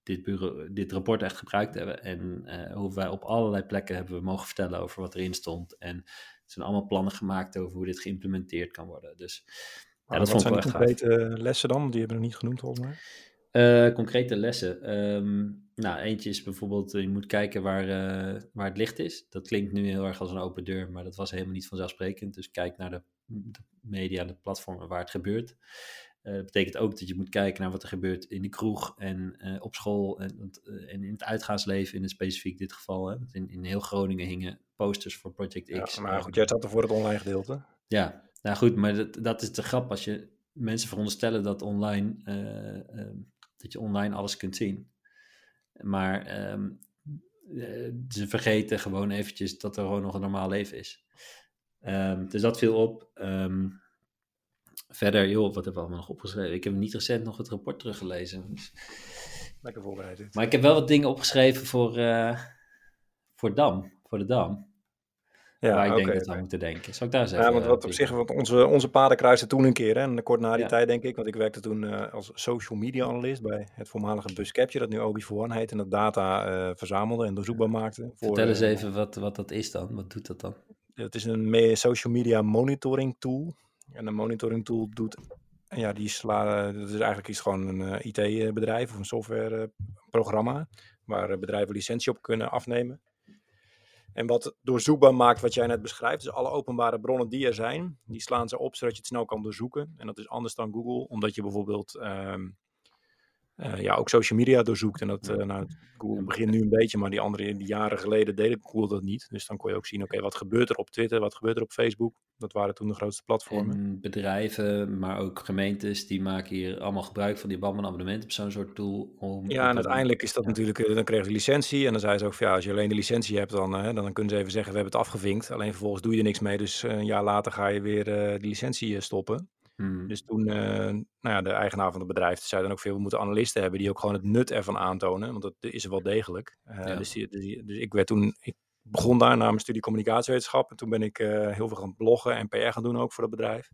dit, bureau, dit rapport echt gebruikt hebben. En uh, hoe wij op allerlei plekken hebben we mogen vertellen over wat erin stond. En er zijn allemaal plannen gemaakt over hoe dit geïmplementeerd kan worden. Dus ja, dat wat zijn de concrete lessen dan? Die hebben we niet genoemd volgens mij. Concrete lessen. Um, nou, eentje is bijvoorbeeld, eh, je moet kijken waar, uh, waar het licht is. Dat klinkt nu heel erg als een open deur, maar dat was helemaal niet vanzelfsprekend. Dus kijk naar de, de media, de platformen waar het gebeurt. Uh, dat betekent ook dat je moet kijken naar wat er gebeurt in de kroeg en uh, op school en, en, in het uitgaansleven in het specifiek dit geval. Hè. In, in heel Groningen hingen posters voor Project X. Ja, maar goed, jij zat er voor het online gedeelte. Ja, nou goed, maar dat, dat is de grap als je mensen veronderstellen dat online, dat je online alles kunt zien. Maar um, ze vergeten gewoon eventjes dat er gewoon nog een normaal leven is. Um, dus dat viel op. Um, verder, joh, wat hebben we allemaal nog opgeschreven? Ik heb niet recent nog het rapport teruggelezen. Dus... Lekker voorbereid. Maar ik heb wel wat dingen opgeschreven voor, uh, voor Dam, voor de Dam. Ja, waar ik denk dat we moeten denken. Zal ik daar eens Ja, want wat op zich, want onze, onze paden kruisten toen een keer, hè, en kort na die tijd denk ik, want ik werkte toen uh, als social media analyst bij het voormalige Buscapture, dat nu Obi for One heet, en dat data uh, verzamelde en doorzoekbaar maakte. Voor, Vertel eens even wat, wat dat is dan, wat doet dat dan? Het is een social media monitoring tool. En een monitoring tool doet, ja, die sla, dat is eigenlijk iets gewoon een IT-bedrijf of een softwareprogramma, waar bedrijven licentie op kunnen afnemen. En wat doorzoekbaar maakt wat jij net beschrijft, dus alle openbare bronnen die er zijn, die slaan ze op zodat je het snel kan doorzoeken. En dat is anders dan Google, omdat je bijvoorbeeld um, uh, ja, ook social media doorzoekt. En dat, uh, nou, Google begint nu een beetje, maar die andere die jaren geleden deden Google dat niet. Dus dan kon je ook zien, oké, okay, wat gebeurt er op Twitter, wat gebeurt er op Facebook? Dat waren toen de grootste platformen. En bedrijven, maar ook gemeentes, die maken hier allemaal gebruik van die banden abonnementen op zo'n soort tool. Om ja, en uiteindelijk is dat ja. natuurlijk, eh, dan kreeg je licentie. En dan zei ze ook, van, ja, als je alleen de licentie hebt, dan, dan kunnen ze even zeggen, we hebben het afgevinkt. Alleen vervolgens doe je er niks mee, dus een jaar later ga je weer uh, die licentie stoppen. Hmm. Dus toen, uh, nou ja, de eigenaar van het bedrijf zei dan ook veel, we moeten analisten hebben die ook gewoon het nut ervan aantonen, want dat is er wel degelijk. Uh, ja. dus, die, dus, dus, ik werd toen, ik begon daar na mijn studie communicatiewetenschap en toen ben ik uh, heel veel gaan bloggen en PR gaan doen ook voor dat bedrijf.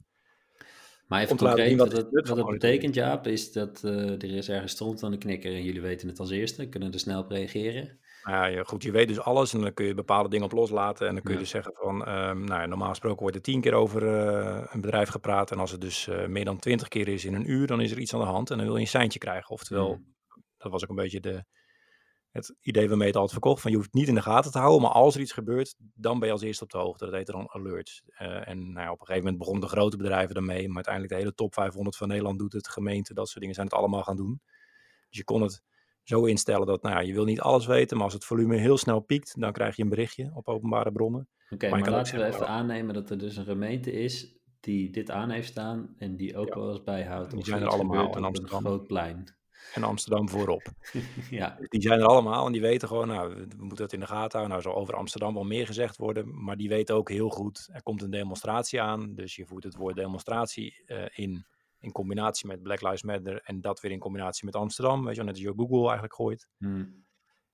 Maar even concreet, wat, het, wat het betekent, Jaap, is dat er is ergens stront aan de knikker en jullie weten het als eerste, kunnen er snel op reageren. Nou ja, goed, je weet dus alles en dan kun je bepaalde dingen op loslaten. En dan kun je ja. dus zeggen van, um, nou ja, normaal gesproken wordt er tien keer over uh, een bedrijf gepraat. En als het dus uh, meer dan twintig keer is in een uur, dan is er iets aan de hand. En dan wil je een seintje krijgen. Oftewel, mm. dat was ook een beetje de, het idee waarmee het altijd verkocht. Van je hoeft het niet in de gaten te houden, maar als er iets gebeurt, dan ben je als eerste op de hoogte. Dat heet dan alerts. Uh, en nou ja, op een gegeven moment begonnen de grote bedrijven daarmee. Maar uiteindelijk de hele top 500 van Nederland doet het. Gemeente, dat soort dingen zijn het allemaal gaan doen. Dus je kon het zo instellen dat, nou ja, je wil niet alles weten, maar als het volume heel snel piekt, dan krijg je een berichtje op openbare bronnen. Oké, maar, laten we even aannemen dat er dus een gemeente is die dit aan heeft staan en die ook wel eens bijhoudt. Die zijn er allemaal in Amsterdam. Een groot plein. En Amsterdam voorop. <laughs> ja. Die zijn er allemaal en die weten gewoon, nou, we moeten dat in de gaten houden. Nou, zal over Amsterdam wel meer gezegd worden, maar die weten ook heel goed, er komt een demonstratie aan, dus je voert het woord demonstratie uh, in in combinatie met Black Lives Matter en dat weer in combinatie met Amsterdam, weet je net als je Google eigenlijk gooit. Hmm.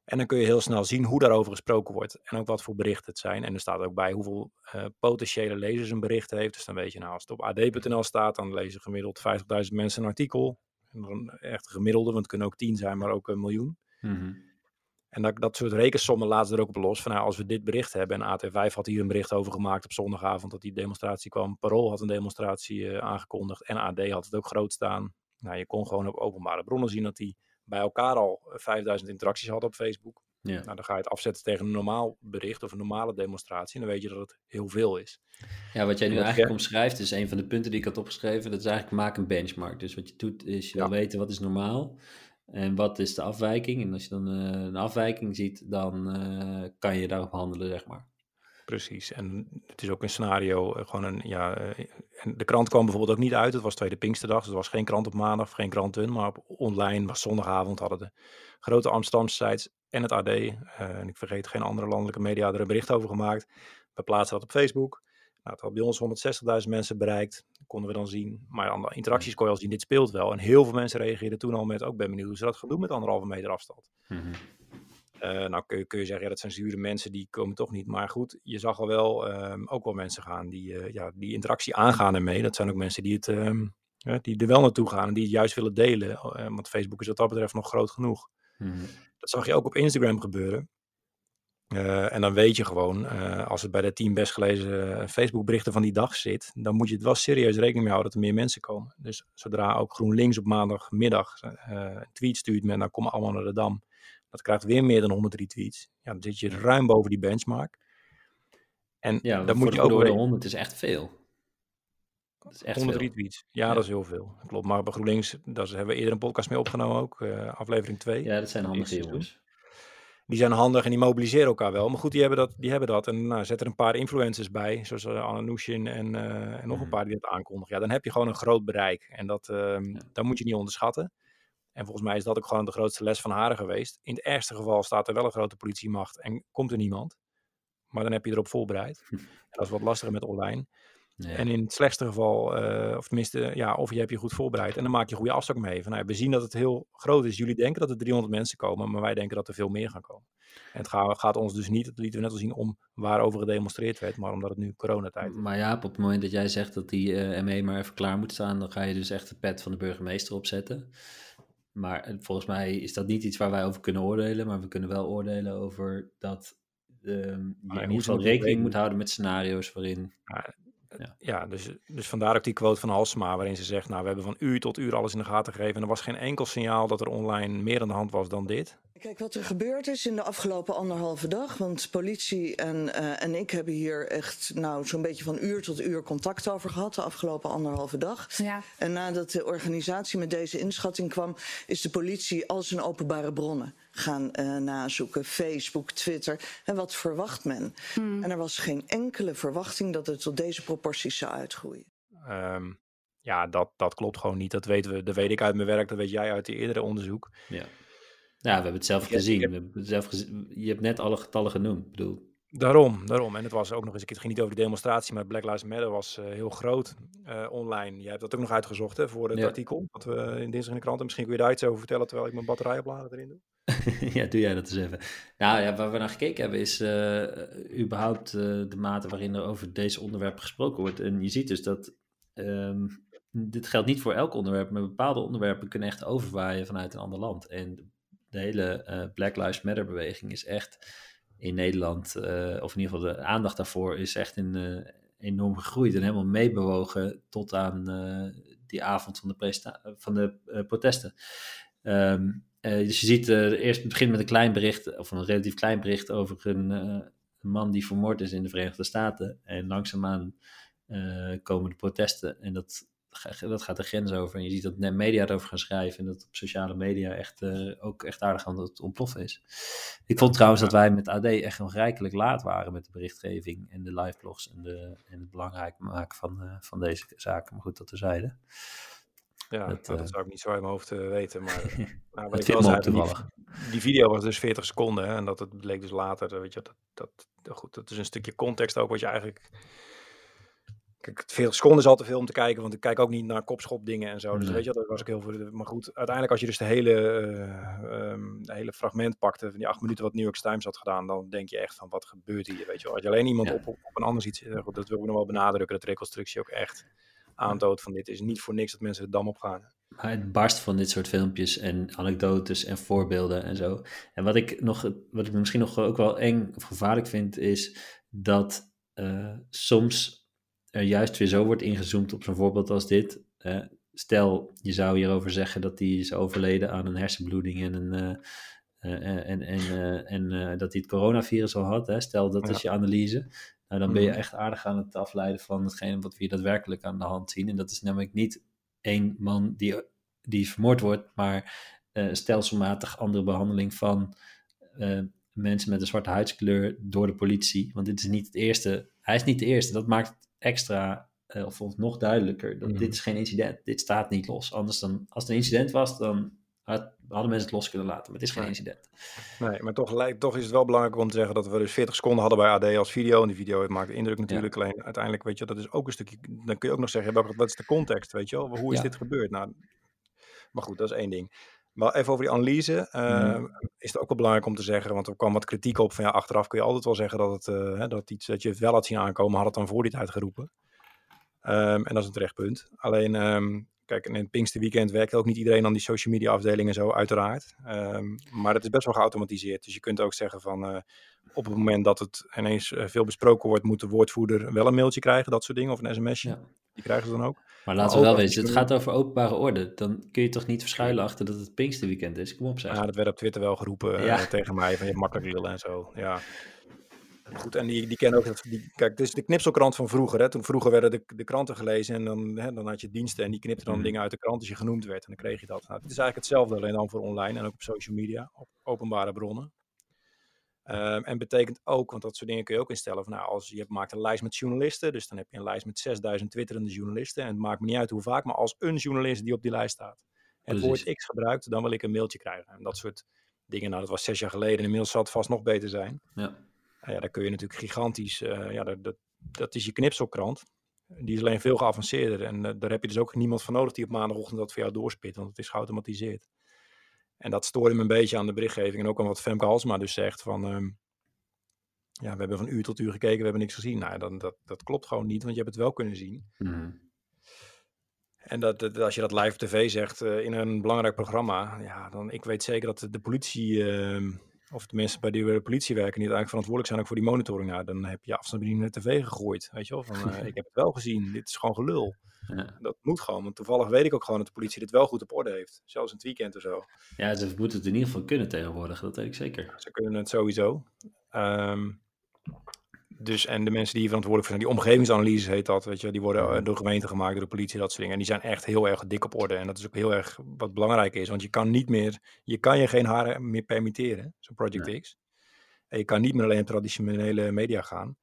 En dan kun je heel snel zien hoe daarover gesproken wordt en ook wat voor berichten het zijn. En er staat ook bij hoeveel uh, potentiële lezers een bericht heeft. Dus dan weet je, nou, als het op ad.nl staat, dan lezen gemiddeld 50.000 mensen een artikel. En dan echt gemiddelde, want het kunnen ook tien zijn, maar ook een miljoen. Mm en dat, dat soort rekensommen laten er ook op los. Van, nou, als we dit bericht hebben, en AT5 had hier een bericht over gemaakt op zondagavond, dat die demonstratie kwam. Parool had een demonstratie uh, aangekondigd en AD had het ook groot staan. Nou, je kon gewoon op openbare bronnen zien dat die bij elkaar al 5000 interacties hadden op Facebook. Ja. Nou, dan ga je het afzetten tegen een normaal bericht of een normale demonstratie. En dan weet je dat het heel veel is. Ja, wat jij nu eigenlijk omschrijft, is een van de punten die ik had opgeschreven. Dat is eigenlijk maak een benchmark. Dus wat je doet, is je wil weten wat is normaal. En wat is de afwijking? En als je dan uh, een afwijking ziet, dan uh, kan je daarop handelen, zeg maar. Precies. En het is ook een scenario, uh, gewoon een, ja, en de krant kwam bijvoorbeeld ook niet uit. Het was tweede Pinksterdag, dus er was geen krant op maandag, geen kranten. Maar op online was zondagavond hadden de grote Amsterdamse sites en het AD, en ik vergeet geen andere landelijke media, er een bericht over gemaakt. We plaatsen dat op Facebook. Nou, het had bij ons 160.000 mensen bereikt, konden we dan zien. Maar aan de interacties kon je al zien, dit speelt wel. En heel veel mensen reageerden toen al met, ook ben benieuwd hoe ze dat gaan doen met anderhalve meter afstand. Mm -hmm. uh, nou kun je, kun je zeggen, ja, dat zijn zure mensen, die komen toch niet. Maar goed, je zag al wel um, ook wel mensen gaan die uh, ja, die interactie aangaan ermee. Dat zijn ook mensen die, het, um, ja, die er wel naartoe gaan en die het juist willen delen. Uh, want Facebook is wat dat betreft nog groot genoeg. Mm -hmm. Dat zag je ook op Instagram gebeuren. Uh, en dan weet je gewoon, uh, als het bij de tien best gelezen uh, Facebook berichten van die dag zit, dan moet je het wel serieus rekening mee houden dat er meer mensen komen. Dus zodra ook GroenLinks op maandagmiddag een tweet stuurt met nou kom allemaal naar de Dam, dat krijgt weer meer dan 100 retweets. Ja, dan zit je ruim boven die benchmark. En ja, dan moet je ook... door de 100 is echt veel. Dat is echt 100 veel. retweets, ja, ja, dat is heel veel. Klopt, maar bij GroenLinks, daar hebben we eerder een podcast mee opgenomen ook, aflevering 2. Ja, dat zijn handige jongens die zijn handig en die mobiliseren elkaar wel. Maar goed, die hebben dat. Die hebben dat. En nou, zet er een paar influencers bij, zoals uh, en, uh, en nog een paar die dat aankondigen. Ja, dan heb je gewoon een groot bereik. En dat, uh, ja. dat moet je niet onderschatten. En volgens mij is dat ook gewoon de grootste les van Haren geweest. In het ergste geval staat er wel een grote politiemacht en komt er niemand. Maar dan heb je erop voorbereid. En dat is wat lastiger met online. Ja. En in het slechtste geval, uh, of tenminste, ja, of je hebt je goed voorbereid en dan maak je goede afspraak mee. Van, nou, we zien dat het heel groot is. Jullie denken dat er 300 mensen komen, maar wij denken dat er veel meer gaan komen. En het gaat, gaat ons dus niet, dat lieten we net al zien, om waarover gedemonstreerd werd, maar omdat het nu coronatijd is. Maar ja, op het moment dat jij zegt dat die uh, ME maar even klaar moet staan, dan ga je dus echt de pet van de burgemeester opzetten. Maar uh, volgens mij is dat niet iets waar wij over kunnen oordelen, maar we kunnen wel oordelen over dat um, je in ieder geval rekening moet houden met scenario's waarin... Ja, ja, ja dus, dus vandaar ook die quote van Halsema, waarin ze zegt: Nou, we hebben van uur tot uur alles in de gaten gegeven. En er was geen enkel signaal dat er online meer aan de hand was dan dit. Kijk, wat er gebeurd is in de afgelopen anderhalve dag. Want politie en, uh, en ik hebben hier echt nou, zo'n beetje van uur tot uur contact over gehad. De afgelopen anderhalve dag. Ja. En nadat de organisatie met deze inschatting kwam, is de politie al zijn openbare bronnen gaan uh, nazoeken. Facebook, Twitter. En wat verwacht men? Hmm. En er was geen enkele verwachting dat het tot deze proporties zou uitgroeien. Um, ja, dat, dat klopt gewoon niet. Dat weten we. Dat weet ik uit mijn werk. Dat weet jij uit die eerdere onderzoek. Ja. Ja, we hebben het zelf gezien. We hebben het zelf gezien. Je hebt net alle getallen genoemd. Ik bedoel. Daarom, daarom. En het was ook nog eens, het ging niet over de demonstratie, maar Black Lives Matter was uh, heel groot uh, online. Jij hebt dat ook nog uitgezocht hè, voor het Ja. artikel, dat we in dinsdag in de krant. En misschien kun je daar iets over vertellen terwijl ik mijn batterijoplader erin doe. <laughs> ja, doe jij dat eens even. Nou ja, waar we naar gekeken hebben is eh, überhaupt eh, de mate waarin er over deze onderwerpen gesproken wordt. En je ziet dus dat ehm, dit geldt niet voor elk onderwerp, maar bepaalde onderwerpen kunnen echt overwaaien vanuit een ander land. En de hele eh, Black Lives Matter beweging is echt in Nederland, of in ieder geval de aandacht daarvoor, is echt enorm gegroeid en helemaal meebewogen tot aan die avond van de, van de protesten. Ehm, eh, dus je ziet eh, eerst het begint met een klein bericht, of een relatief klein bericht over een, eh, man die vermoord is in de Verenigde Staten. En langzaamaan eh, komen de protesten. En dat dat gaat de grens over. En je ziet dat de media erover gaan schrijven en dat op sociale media echt, uh, ook echt aardig aan het ontploffen is. Ik vond trouwens dat wij met AD echt nog rijkelijk laat waren met de berichtgeving en de liveblogs en, de, en het belangrijk maken van, uh, van deze zaken. Maar goed, dat terzijde. Ja, dat, nou, dat zou ik niet zo uit mijn hoofd weten. Maar <laughs> nou, wat ik wel zei, die, die, video was dus 40 seconden. Hè, en dat het bleek dus later, weet je, dat, dat, goed, dat is een stukje context ook wat je eigenlijk Kijk, 40 seconden is al te veel om te kijken, want ik kijk ook niet naar kopschop dingen en zo. Dus weet je, dat was ik heel veel. Maar goed, uiteindelijk als je dus de hele, uh, um, de hele fragment pakte van die acht minuten wat New York Times had gedaan, dan denk je echt van wat gebeurt hier, weet je wel. Als je alleen iemand op, op, een ander ziet, dat wil ik nog wel benadrukken, dat reconstructie ook echt aantoont van dit is niet voor niks dat mensen de dam op gaan. Maar het barst van dit soort filmpjes en anekdotes en voorbeelden en zo. En wat ik nog, wat ik misschien nog ook wel eng of gevaarlijk vind, is dat uh, soms er juist weer zo wordt ingezoomd op zo'n voorbeeld als dit. stel, je zou hierover zeggen dat hij is overleden aan een hersenbloeding en, een, uh, uh, en, en, en dat hij het coronavirus al had. Hè? Stel, dat is je analyse. Nou, dan ben je mhm. echt aardig aan het afleiden van hetgene wat we hier daadwerkelijk aan de hand zien. En dat is namelijk niet één man die, die vermoord wordt, maar stelselmatig andere behandeling van mensen met een zwarte huidskleur door de politie. Want dit is niet het eerste. Hij is niet de eerste. Dat maakt extra, uh, of nog duidelijker, dat mhm. dit is geen incident. Dit staat niet los. Anders dan, als het een incident was, dan had, hadden mensen het los kunnen laten. Maar het is geen incident. Nee, maar toch, lijkt, toch is het wel belangrijk om te zeggen dat we dus 40 seconden hadden bij AD als video. En die video maakt indruk natuurlijk. Alleen uiteindelijk, weet je, dat is ook een stukje. Dan kun je ook nog zeggen, wat is de context, weet je wel? Hoe is dit gebeurd? Nou, maar goed, dat is één ding. Maar even over die analyse. Uh, Is het ook wel belangrijk om te zeggen, want er kwam wat kritiek op van ja, achteraf kun je altijd wel zeggen dat, het, uh, dat iets dat je het wel had zien aankomen, had het dan voor die tijd geroepen. Um, en dat is een terecht punt. Alleen, um, kijk, in het Pinksterweekend werkt ook niet iedereen aan die social media afdelingen zo, uiteraard. Um, maar het is best wel geautomatiseerd. Dus je kunt ook zeggen van uh, op het moment dat het ineens veel besproken wordt, moet de woordvoerder wel een mailtje krijgen, dat soort dingen, of een sms'je. Ja. Die krijgen ze dan ook. Maar laten we wel weten, het gaat over openbare orde. Dan kun je toch niet verschuilen achter dat het Pinksterweekend is? Kom op, zeg. Ja, dat werd op Twitter wel geroepen eh, tegen mij, van je makkelijk lullen en zo. Ja. Goed, en die, die kennen ook, dat, die, kijk, dit is de knipselkrant van vroeger. Hè. Toen vroeger werden de, de kranten gelezen en dan, hè, dan had je diensten en die knipten dan mhm. dingen uit de krant als je genoemd werd. En dan kreeg je dat. Nou, het is eigenlijk hetzelfde, alleen dan voor online en ook op social media, op openbare bronnen. Um, en betekent ook, want dat soort dingen kun je ook instellen, van nou, als je maakt een lijst met journalisten, dus dan heb je een lijst met 6000 twitterende journalisten, en het maakt me niet uit hoe vaak, maar als een journalist die op die lijst staat het woord X gebruikt, dan wil ik een mailtje krijgen. En dat soort dingen, nou dat was zes jaar geleden, inmiddels zal het vast nog beter zijn. Ja, uh, ja daar kun je natuurlijk gigantisch, uh, ja, dat, dat, dat, is je knipselkrant. Die is alleen veel geavanceerder en uh, daar heb je dus ook niemand van nodig die op maandagochtend dat voor jou doorspit, want het is geautomatiseerd. En dat stoorde me een beetje aan de berichtgeving. En ook aan wat Femke Halsma dus zegt van... Um, ja, we hebben van uur tot uur gekeken, we hebben niks gezien. Nou, dan, dat, dat klopt gewoon niet, want je hebt het wel kunnen zien. Mm. En dat, dat, als je dat live op tv zegt uh, in een belangrijk programma, ja, dan ik weet zeker dat de politie, uh, of de mensen bij die de politie werken, die eigenlijk verantwoordelijk zijn ook voor die monitoring. Nou, dan heb je afstandsbediening naar de tv gegooid, weet je wel. Van, uh, <laughs> ik heb het wel gezien, dit is gewoon gelul. Ja. Dat moet gewoon, want toevallig weet ik ook gewoon dat de politie dit wel goed op orde heeft. Zelfs in het weekend of zo. Ja, ze moeten het in ieder geval kunnen tegenwoordig, dat weet ik zeker. Ze kunnen het sowieso. Um, dus, en de mensen die hier verantwoordelijk voor zijn, die omgevingsanalyses heet dat, weet je, die worden eh, door gemeente gemaakt, door de politie, dat soort dingen. En die zijn echt heel erg dik op orde. En dat is ook heel erg wat belangrijk is, want je kan niet meer, je kan je geen haren meer permitteren, zo'n Project X. En je kan niet meer alleen traditionele media gaan.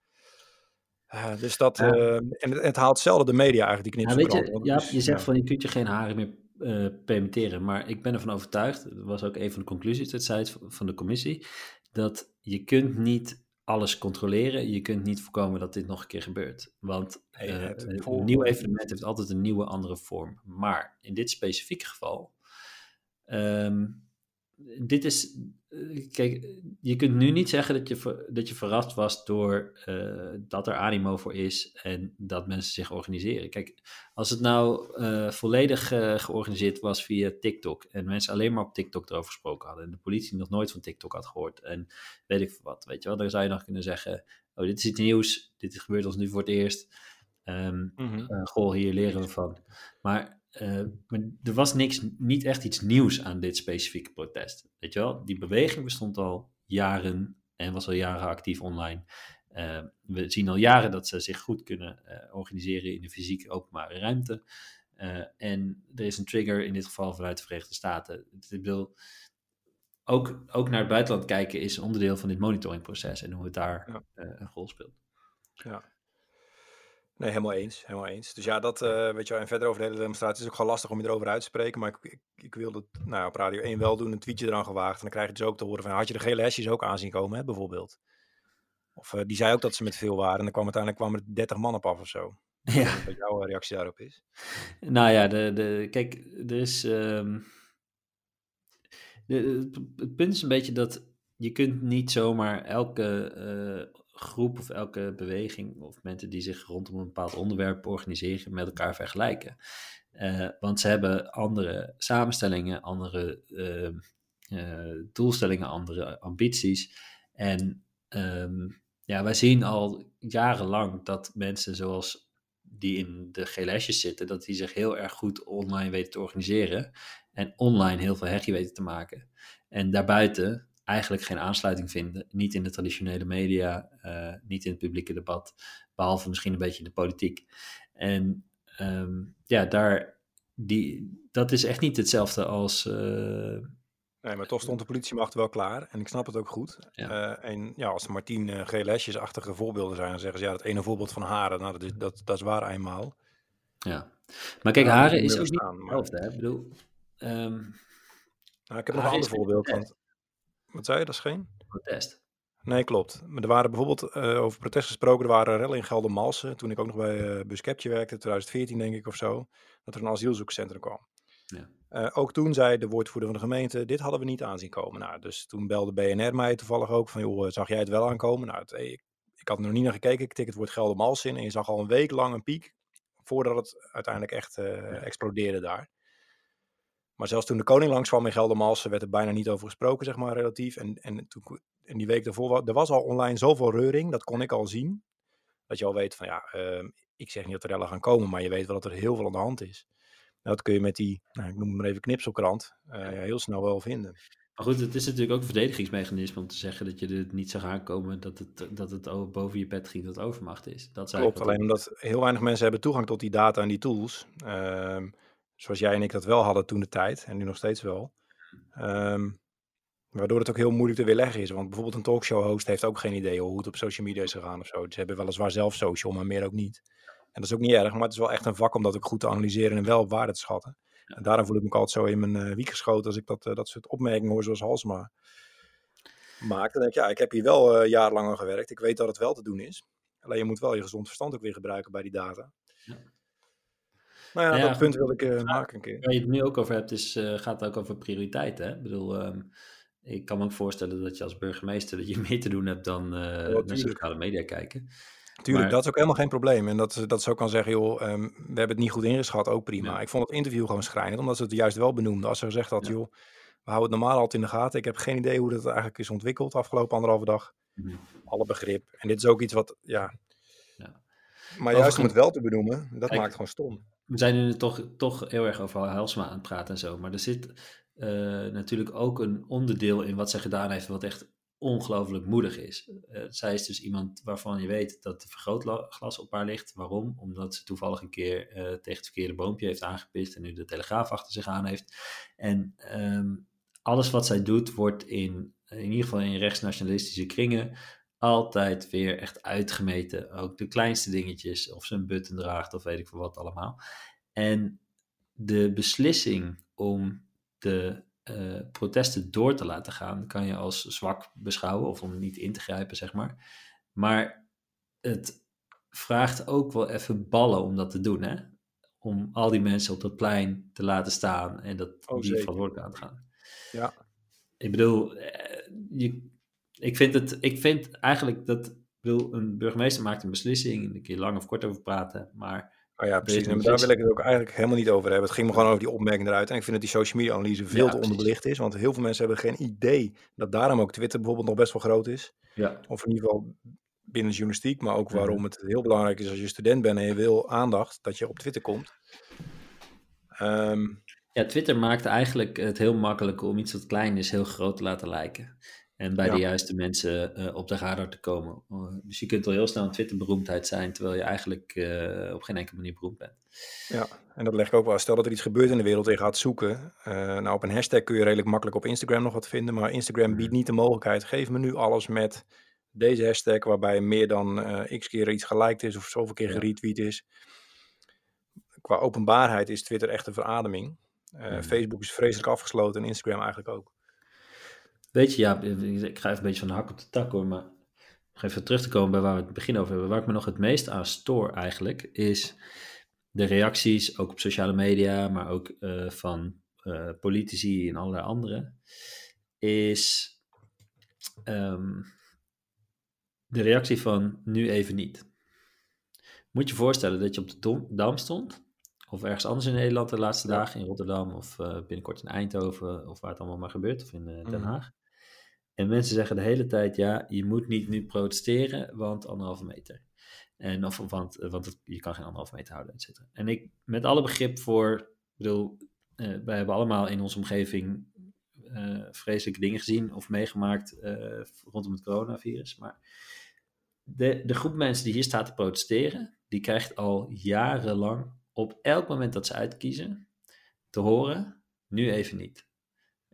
Uh, dus dat, ja. uh, en het, het, haalt zelden de media eigenlijk, die knips. Ja, weet je, ja, je zegt van je kunt je geen haren meer uh, permitteren, maar ik ben ervan overtuigd, dat was ook een van de conclusies destijds van de commissie, dat je kunt niet alles controleren, je kunt niet voorkomen dat dit nog een keer gebeurt. Want een nieuw evenement heeft altijd een nieuwe andere vorm. Maar in dit specifieke geval, um, dit is eh, kijk, je kunt nu niet zeggen dat je, dat je verrast was door uh, dat er animo voor is en dat mensen zich organiseren. Kijk, als het nou uh, volledig uh, georganiseerd was via TikTok en mensen alleen maar op TikTok erover gesproken hadden en de politie nog nooit van TikTok had gehoord en weet ik wat, weet je wel, dan zou je nog kunnen zeggen, oh dit is iets nieuws, dit gebeurt ons nu voor het eerst, um, mm -hmm. goh, hier leren we van. Maar uh, maar er was niks, niet echt iets nieuws aan dit specifieke protest. Weet je wel, die beweging bestond al jaren en was al jaren actief online. Uh, we zien al jaren dat ze zich goed kunnen uh, organiseren in de fysieke openbare ruimte. en er is een trigger in dit geval vanuit de Verenigde Staten. Ik bedoel, ook, ook naar het buitenland kijken is onderdeel van dit monitoringproces en hoe het daar een rol speelt. Ja. Nee, helemaal eens. Helemaal eens. Dus ja, dat uh, weet je wel. En verder over de hele demonstratie is ook gewoon lastig om je erover uit te spreken. Maar ik, ik, ik wil dat nou, op Radio 1 wel doen, een tweetje eraan gewaagd. En dan krijg je dus ook te horen van, had je de gele hesjes ook aanzien komen, hè, bijvoorbeeld. Of uh, die zei ook dat ze met veel waren. En dan kwam uiteindelijk kwamen er 30 man op af of zo. <laughs> Ja. Wat jouw reactie daarop is. Nou ja, de, de, kijk, er is... Um, de, het punt is een beetje dat je kunt niet zomaar elke uh, groep of elke beweging of mensen die zich rondom een bepaald onderwerp organiseren met elkaar vergelijken. Uh, want ze hebben andere samenstellingen, andere uh, uh, doelstellingen, andere ambities. En um, ja, wij zien al jarenlang dat mensen zoals die in de GLS'jes zitten, dat die zich heel erg goed online weten te organiseren en online heel veel herrie weten te maken. En daarbuiten eigenlijk geen aansluiting vinden. Niet in de traditionele media, uh, niet in het publieke debat, behalve misschien een beetje in de politiek. En um, ja, daar, die, dat is echt niet hetzelfde als. Uh, Nee, maar toch stond de politiemacht wel klaar. En ik snap het ook goed. Ja. Uh, en ja, als er maar tien uh, GLS'jes-achtige voorbeelden zijn, dan zeggen ze ja, dat ene voorbeeld van Haren, nou, dat is, dat, dat is waar eenmaal. Ja, maar kijk, Haren is ook niet hetzelfde, hè? Ik bedoel... Um, nou, ik heb nog een ander voorbeeld. Want wat zei je, dat is geen? Protest. Nee, klopt. Maar er waren bijvoorbeeld, uh, over protest gesproken, er waren rellen in Geldermalsen. Toen ik ook nog bij uh, Buscapje werkte, 2014 denk ik of zo. Dat er een asielzoekcentrum kwam. Ja. Uh, ook toen zei de woordvoerder van de gemeente, dit hadden we niet aanzien komen. Nou, dus toen belde BNR mij toevallig ook van, joh, zag jij het wel aankomen? Nou, het, ik, ik, had er nog niet naar gekeken, ik tik het woord Geldermalsen in. En je zag al een week lang een piek, voordat het uiteindelijk echt ja. explodeerde daar. Maar zelfs toen de koning langskwam in Geldermalsen werd er bijna niet over gesproken, zeg maar, relatief. En, en, toen, en die week daarvoor, er was al online zoveel reuring, dat kon ik al zien. Dat je al weet van, ja, uh, ik zeg niet dat er rellen gaan komen, maar je weet wel dat er heel veel aan de hand is. Nou, dat kun je met die, nou, ik noem het maar even knipselkrant, uh, heel snel wel vinden. Maar goed, het is natuurlijk ook een verdedigingsmechanisme om te zeggen dat je het niet zag aankomen dat het, dat het boven je bed ging dat overmacht is. Dat Klopt, alleen omdat heel weinig mensen hebben toegang tot die data en die tools. Uh, Zoals jij en ik dat wel hadden toen de tijd. En nu nog steeds wel. Um, waardoor het ook heel moeilijk te weerleggen is. Want bijvoorbeeld een talkshow host heeft ook geen idee hoe het op social media is gegaan of zo. Ze hebben weliswaar zelf social, maar meer ook niet. En dat is ook niet erg, maar het is wel echt een vak om dat ook goed te analyseren en wel op waarde te schatten. En daarom voel ik me altijd zo in mijn uh, wiek geschoten als ik dat, uh, dat soort opmerkingen hoor zoals Halsma maakt. Dan denk ik, ja, ik heb hier wel uh, jarenlang aan gewerkt. Ik weet dat het wel te doen is. Alleen je moet wel je gezond verstand ook weer gebruiken bij die data. Ja. Nou ja, nou ja dat punt wil ik uh, maken een keer. Waar je het nu ook over hebt, is, uh, gaat ook over prioriteiten. Hè? Ik bedoel, um, ik kan me ook voorstellen dat je als burgemeester dat je <laughs> meer te doen hebt dan uh, naar sociale media kijken. Tuurlijk, maar... dat is ook helemaal geen probleem. En dat, dat zo kan zeggen, joh, um, we hebben het niet goed ingeschat, ook prima. Ja. Ik vond het interview gewoon schrijnend, omdat ze het juist wel benoemden. Als ze gezegd had, ja. joh, we houden het normaal altijd in de gaten. Ik heb geen idee hoe dat eigenlijk is ontwikkeld de afgelopen anderhalve dag. Mm -hmm. Alle begrip. En dit is ook iets wat, ja... Maar juist om het wel te benoemen, dat Kijk, maakt gewoon stom we zijn nu toch, toch heel erg over Helsma aan het praten en zo. Maar er zit uh, natuurlijk ook een onderdeel in wat zij gedaan heeft, wat echt ongelooflijk moedig is. Uh, zij is dus iemand waarvan je weet dat de vergrootglas op haar ligt. Waarom? Omdat ze toevallig een keer uh, tegen het verkeerde boompje heeft aangepist en nu de telegraaf achter zich aan heeft. En um, alles wat zij doet wordt in, in ieder geval in rechtsnationalistische kringen altijd weer echt uitgemeten. Ook de kleinste dingetjes, of ze een button draagt of weet ik veel wat allemaal. En de beslissing om de uh, protesten door te laten gaan, kan je als zwak beschouwen of om niet in te grijpen, zeg maar. Maar het vraagt ook wel even ballen om dat te doen, hè? Om al die mensen op dat plein te laten staan en dat oh, die verantwoordelijk aan te gaan. Ja. Ik bedoel, eh, je, ik vind het, ik vind eigenlijk dat, wil een burgemeester maakt een beslissing, en een keer lang of kort over praten, maar... Oh ja, precies. En daar wil ik het ook eigenlijk helemaal niet over hebben. Het ging me gewoon over die opmerking eruit. En ik vind dat die social media analyse veel ja, te onderbelicht is. Want heel veel mensen hebben geen idee dat daarom ook Twitter bijvoorbeeld nog best wel groot is. Ja. Of in ieder geval binnen de journalistiek. Maar ook waarom het heel belangrijk is als je student bent en je wil aandacht, dat je op Twitter komt. Um, Ja, Twitter maakt eigenlijk het heel makkelijk om iets wat klein is heel groot te laten lijken. En bij de juiste mensen uh, op de radar te komen. Uh, dus je kunt al heel snel een Twitter-beroemdheid zijn, terwijl je eigenlijk uh, op geen enkele manier beroemd bent. Ja, en dat leg ik ook wel. Stel dat er iets gebeurt in de wereld en je gaat zoeken. nou, op een hashtag kun je redelijk makkelijk op Instagram nog wat vinden. Maar Instagram biedt niet de mogelijkheid. Geef me nu alles met deze hashtag, waarbij meer dan x keer iets geliked is of zoveel keer geretweet is. Qua openbaarheid is Twitter echt een verademing. Facebook is vreselijk afgesloten en Instagram eigenlijk ook. Weet je, ja, ik ga even een beetje van de hak op de tak hoor, maar nog even terug te komen bij waar we het begin over hebben. Waar ik me nog het meest aan stoor eigenlijk, is de reacties, ook op sociale media, maar ook uh, van uh, politici en allerlei anderen, is um, de reactie van nu even niet. Moet je voorstellen dat je op de Dam stond, of ergens anders in Nederland de laatste dagen, in Rotterdam of uh, binnenkort in Eindhoven, of waar het allemaal maar gebeurt, of in Den mhm. Haag. En mensen zeggen de hele tijd, ja, je moet niet nu protesteren, want anderhalve meter. En of, want, want het, je kan geen anderhalve meter houden, et cetera. En ik, met alle begrip voor, bedoel, uh, wij hebben allemaal in onze omgeving uh, vreselijke dingen gezien of meegemaakt rondom het coronavirus. Maar de, de groep mensen die hier staat te protesteren, die krijgt al jarenlang op elk moment dat ze uitkiezen te horen, nu even niet.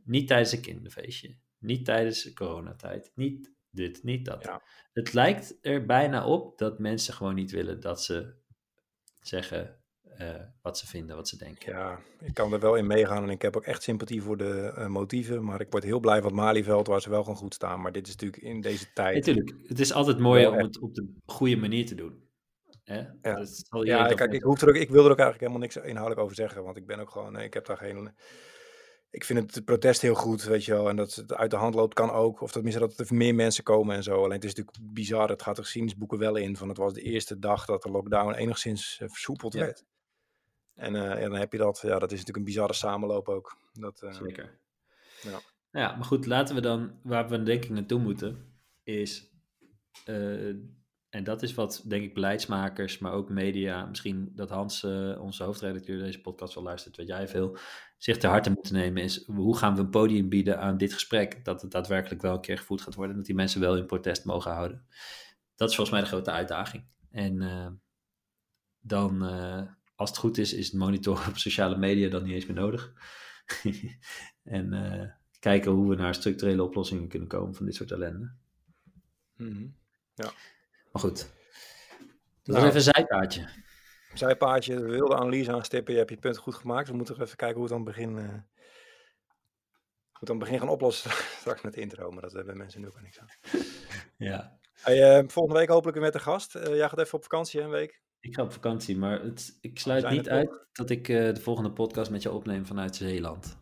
Niet tijdens een kinderfeestje, niet tijdens de coronatijd. Niet dit, niet dat. Het lijkt er bijna op dat mensen gewoon niet willen dat ze zeggen uh, wat ze vinden, wat ze denken. Ja, ik kan er wel in meegaan en ik heb ook echt sympathie voor de uh, motieven. Maar ik word heel blij van het Malieveld waar ze wel gewoon goed staan. Maar dit is natuurlijk in deze tijd... Natuurlijk, het is altijd mooi om het op de goede manier te doen. Hè? Ja, ja kijk, ik, hoef er ook, ik wil er ook eigenlijk helemaal niks inhoudelijk over zeggen. Want ik ben ook gewoon, ik heb daar geen ik vind het protest heel goed, weet je wel. En dat het uit de hand loopt kan ook. Of tenminste dat er meer mensen komen en zo. Alleen het is natuurlijk bizar. Het gaat er geschiedenisboeken wel in. Van het was de eerste dag dat de lockdown enigszins uh, versoepeld werd. En, uh, en, dan heb je dat. Ja, dat is natuurlijk een bizarre samenloop ook. Dat, uh, Zeker. Ja. ja, maar goed. Laten we dan, waar we denk ik naartoe moeten, is en dat is wat, denk ik, beleidsmakers, maar ook media, misschien dat Hans, uh, onze hoofdredacteur, deze podcast wel luistert, weet jij veel, zich ter harte moeten nemen, is hoe gaan we een podium bieden aan dit gesprek, dat het daadwerkelijk wel een keer gevoerd gaat worden, dat die mensen wel in protest mogen houden. Dat is volgens mij de grote uitdaging. En uh, dan, uh, als het goed is, is het monitoren op sociale media dan niet eens meer nodig. <laughs> en kijken hoe we naar structurele oplossingen kunnen komen van dit soort ellende. -hmm. Ja. Maar goed. Dat nou, even een zijpaadje. Zijpaadje, we wilde analyse aanstippen. Je hebt je punt goed gemaakt. We moeten even kijken hoe we het aan het begin, uh, hoe het aan het begin gaan oplossen. <laughs> Straks met de intro, maar dat hebben mensen nu ook niks aan. <laughs> Ja. Hey, uh, volgende week hopelijk weer met de gast. Uh, jij gaat even op vakantie, hè, een week? Ik ga op vakantie, maar het, ik sluit niet uit dat ik de volgende podcast met je opneem vanuit Zeeland.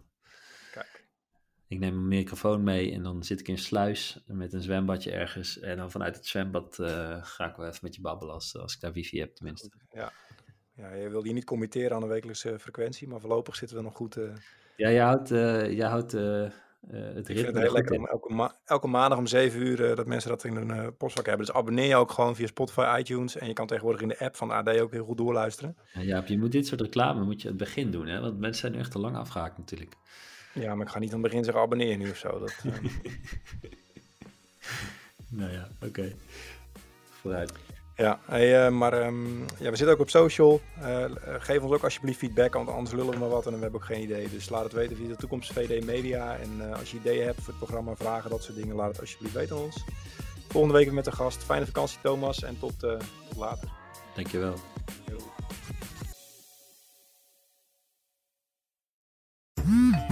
Ik neem een microfoon mee en dan zit ik in sluis met een zwembadje ergens. En dan vanuit het zwembad uh, ga ik wel even met je babbelen als, als ik daar wifi heb tenminste. Ja. ja, je wil je niet committeren aan de wekelijkse frequentie, maar voorlopig zitten we nog goed... Uh... Ja, je houdt, uh, je houdt het ritme Ik vind het heel lekker om elke, ma elke, maandag om 7 uur dat mensen dat in hun postvak hebben. Dus abonneer je ook gewoon via Spotify, iTunes. En je kan tegenwoordig in de app van AD ook heel goed doorluisteren. Ja, Jaap, je moet dit soort reclame moet je het begin doen, hè? want mensen zijn nu echt te lang afgehaakt natuurlijk. Ja, maar ik ga niet aan het begin zeggen abonneer nu of zo. Dat, uh... <laughs> nou ja, oké. Vooruit. Ja, hey, uh, maar um, ja, we zitten ook op social. Uh, geef ons ook alsjeblieft feedback, want anders lullen we maar wat en we hebben ook geen idee. Dus laat het weten via de toekomst VD Media. En als je ideeën hebt voor het programma, vragen, dat soort dingen, laat het alsjeblieft weten aan ons. Volgende week weer met de gast. Fijne vakantie Thomas en tot, tot later. Dankjewel. Yo.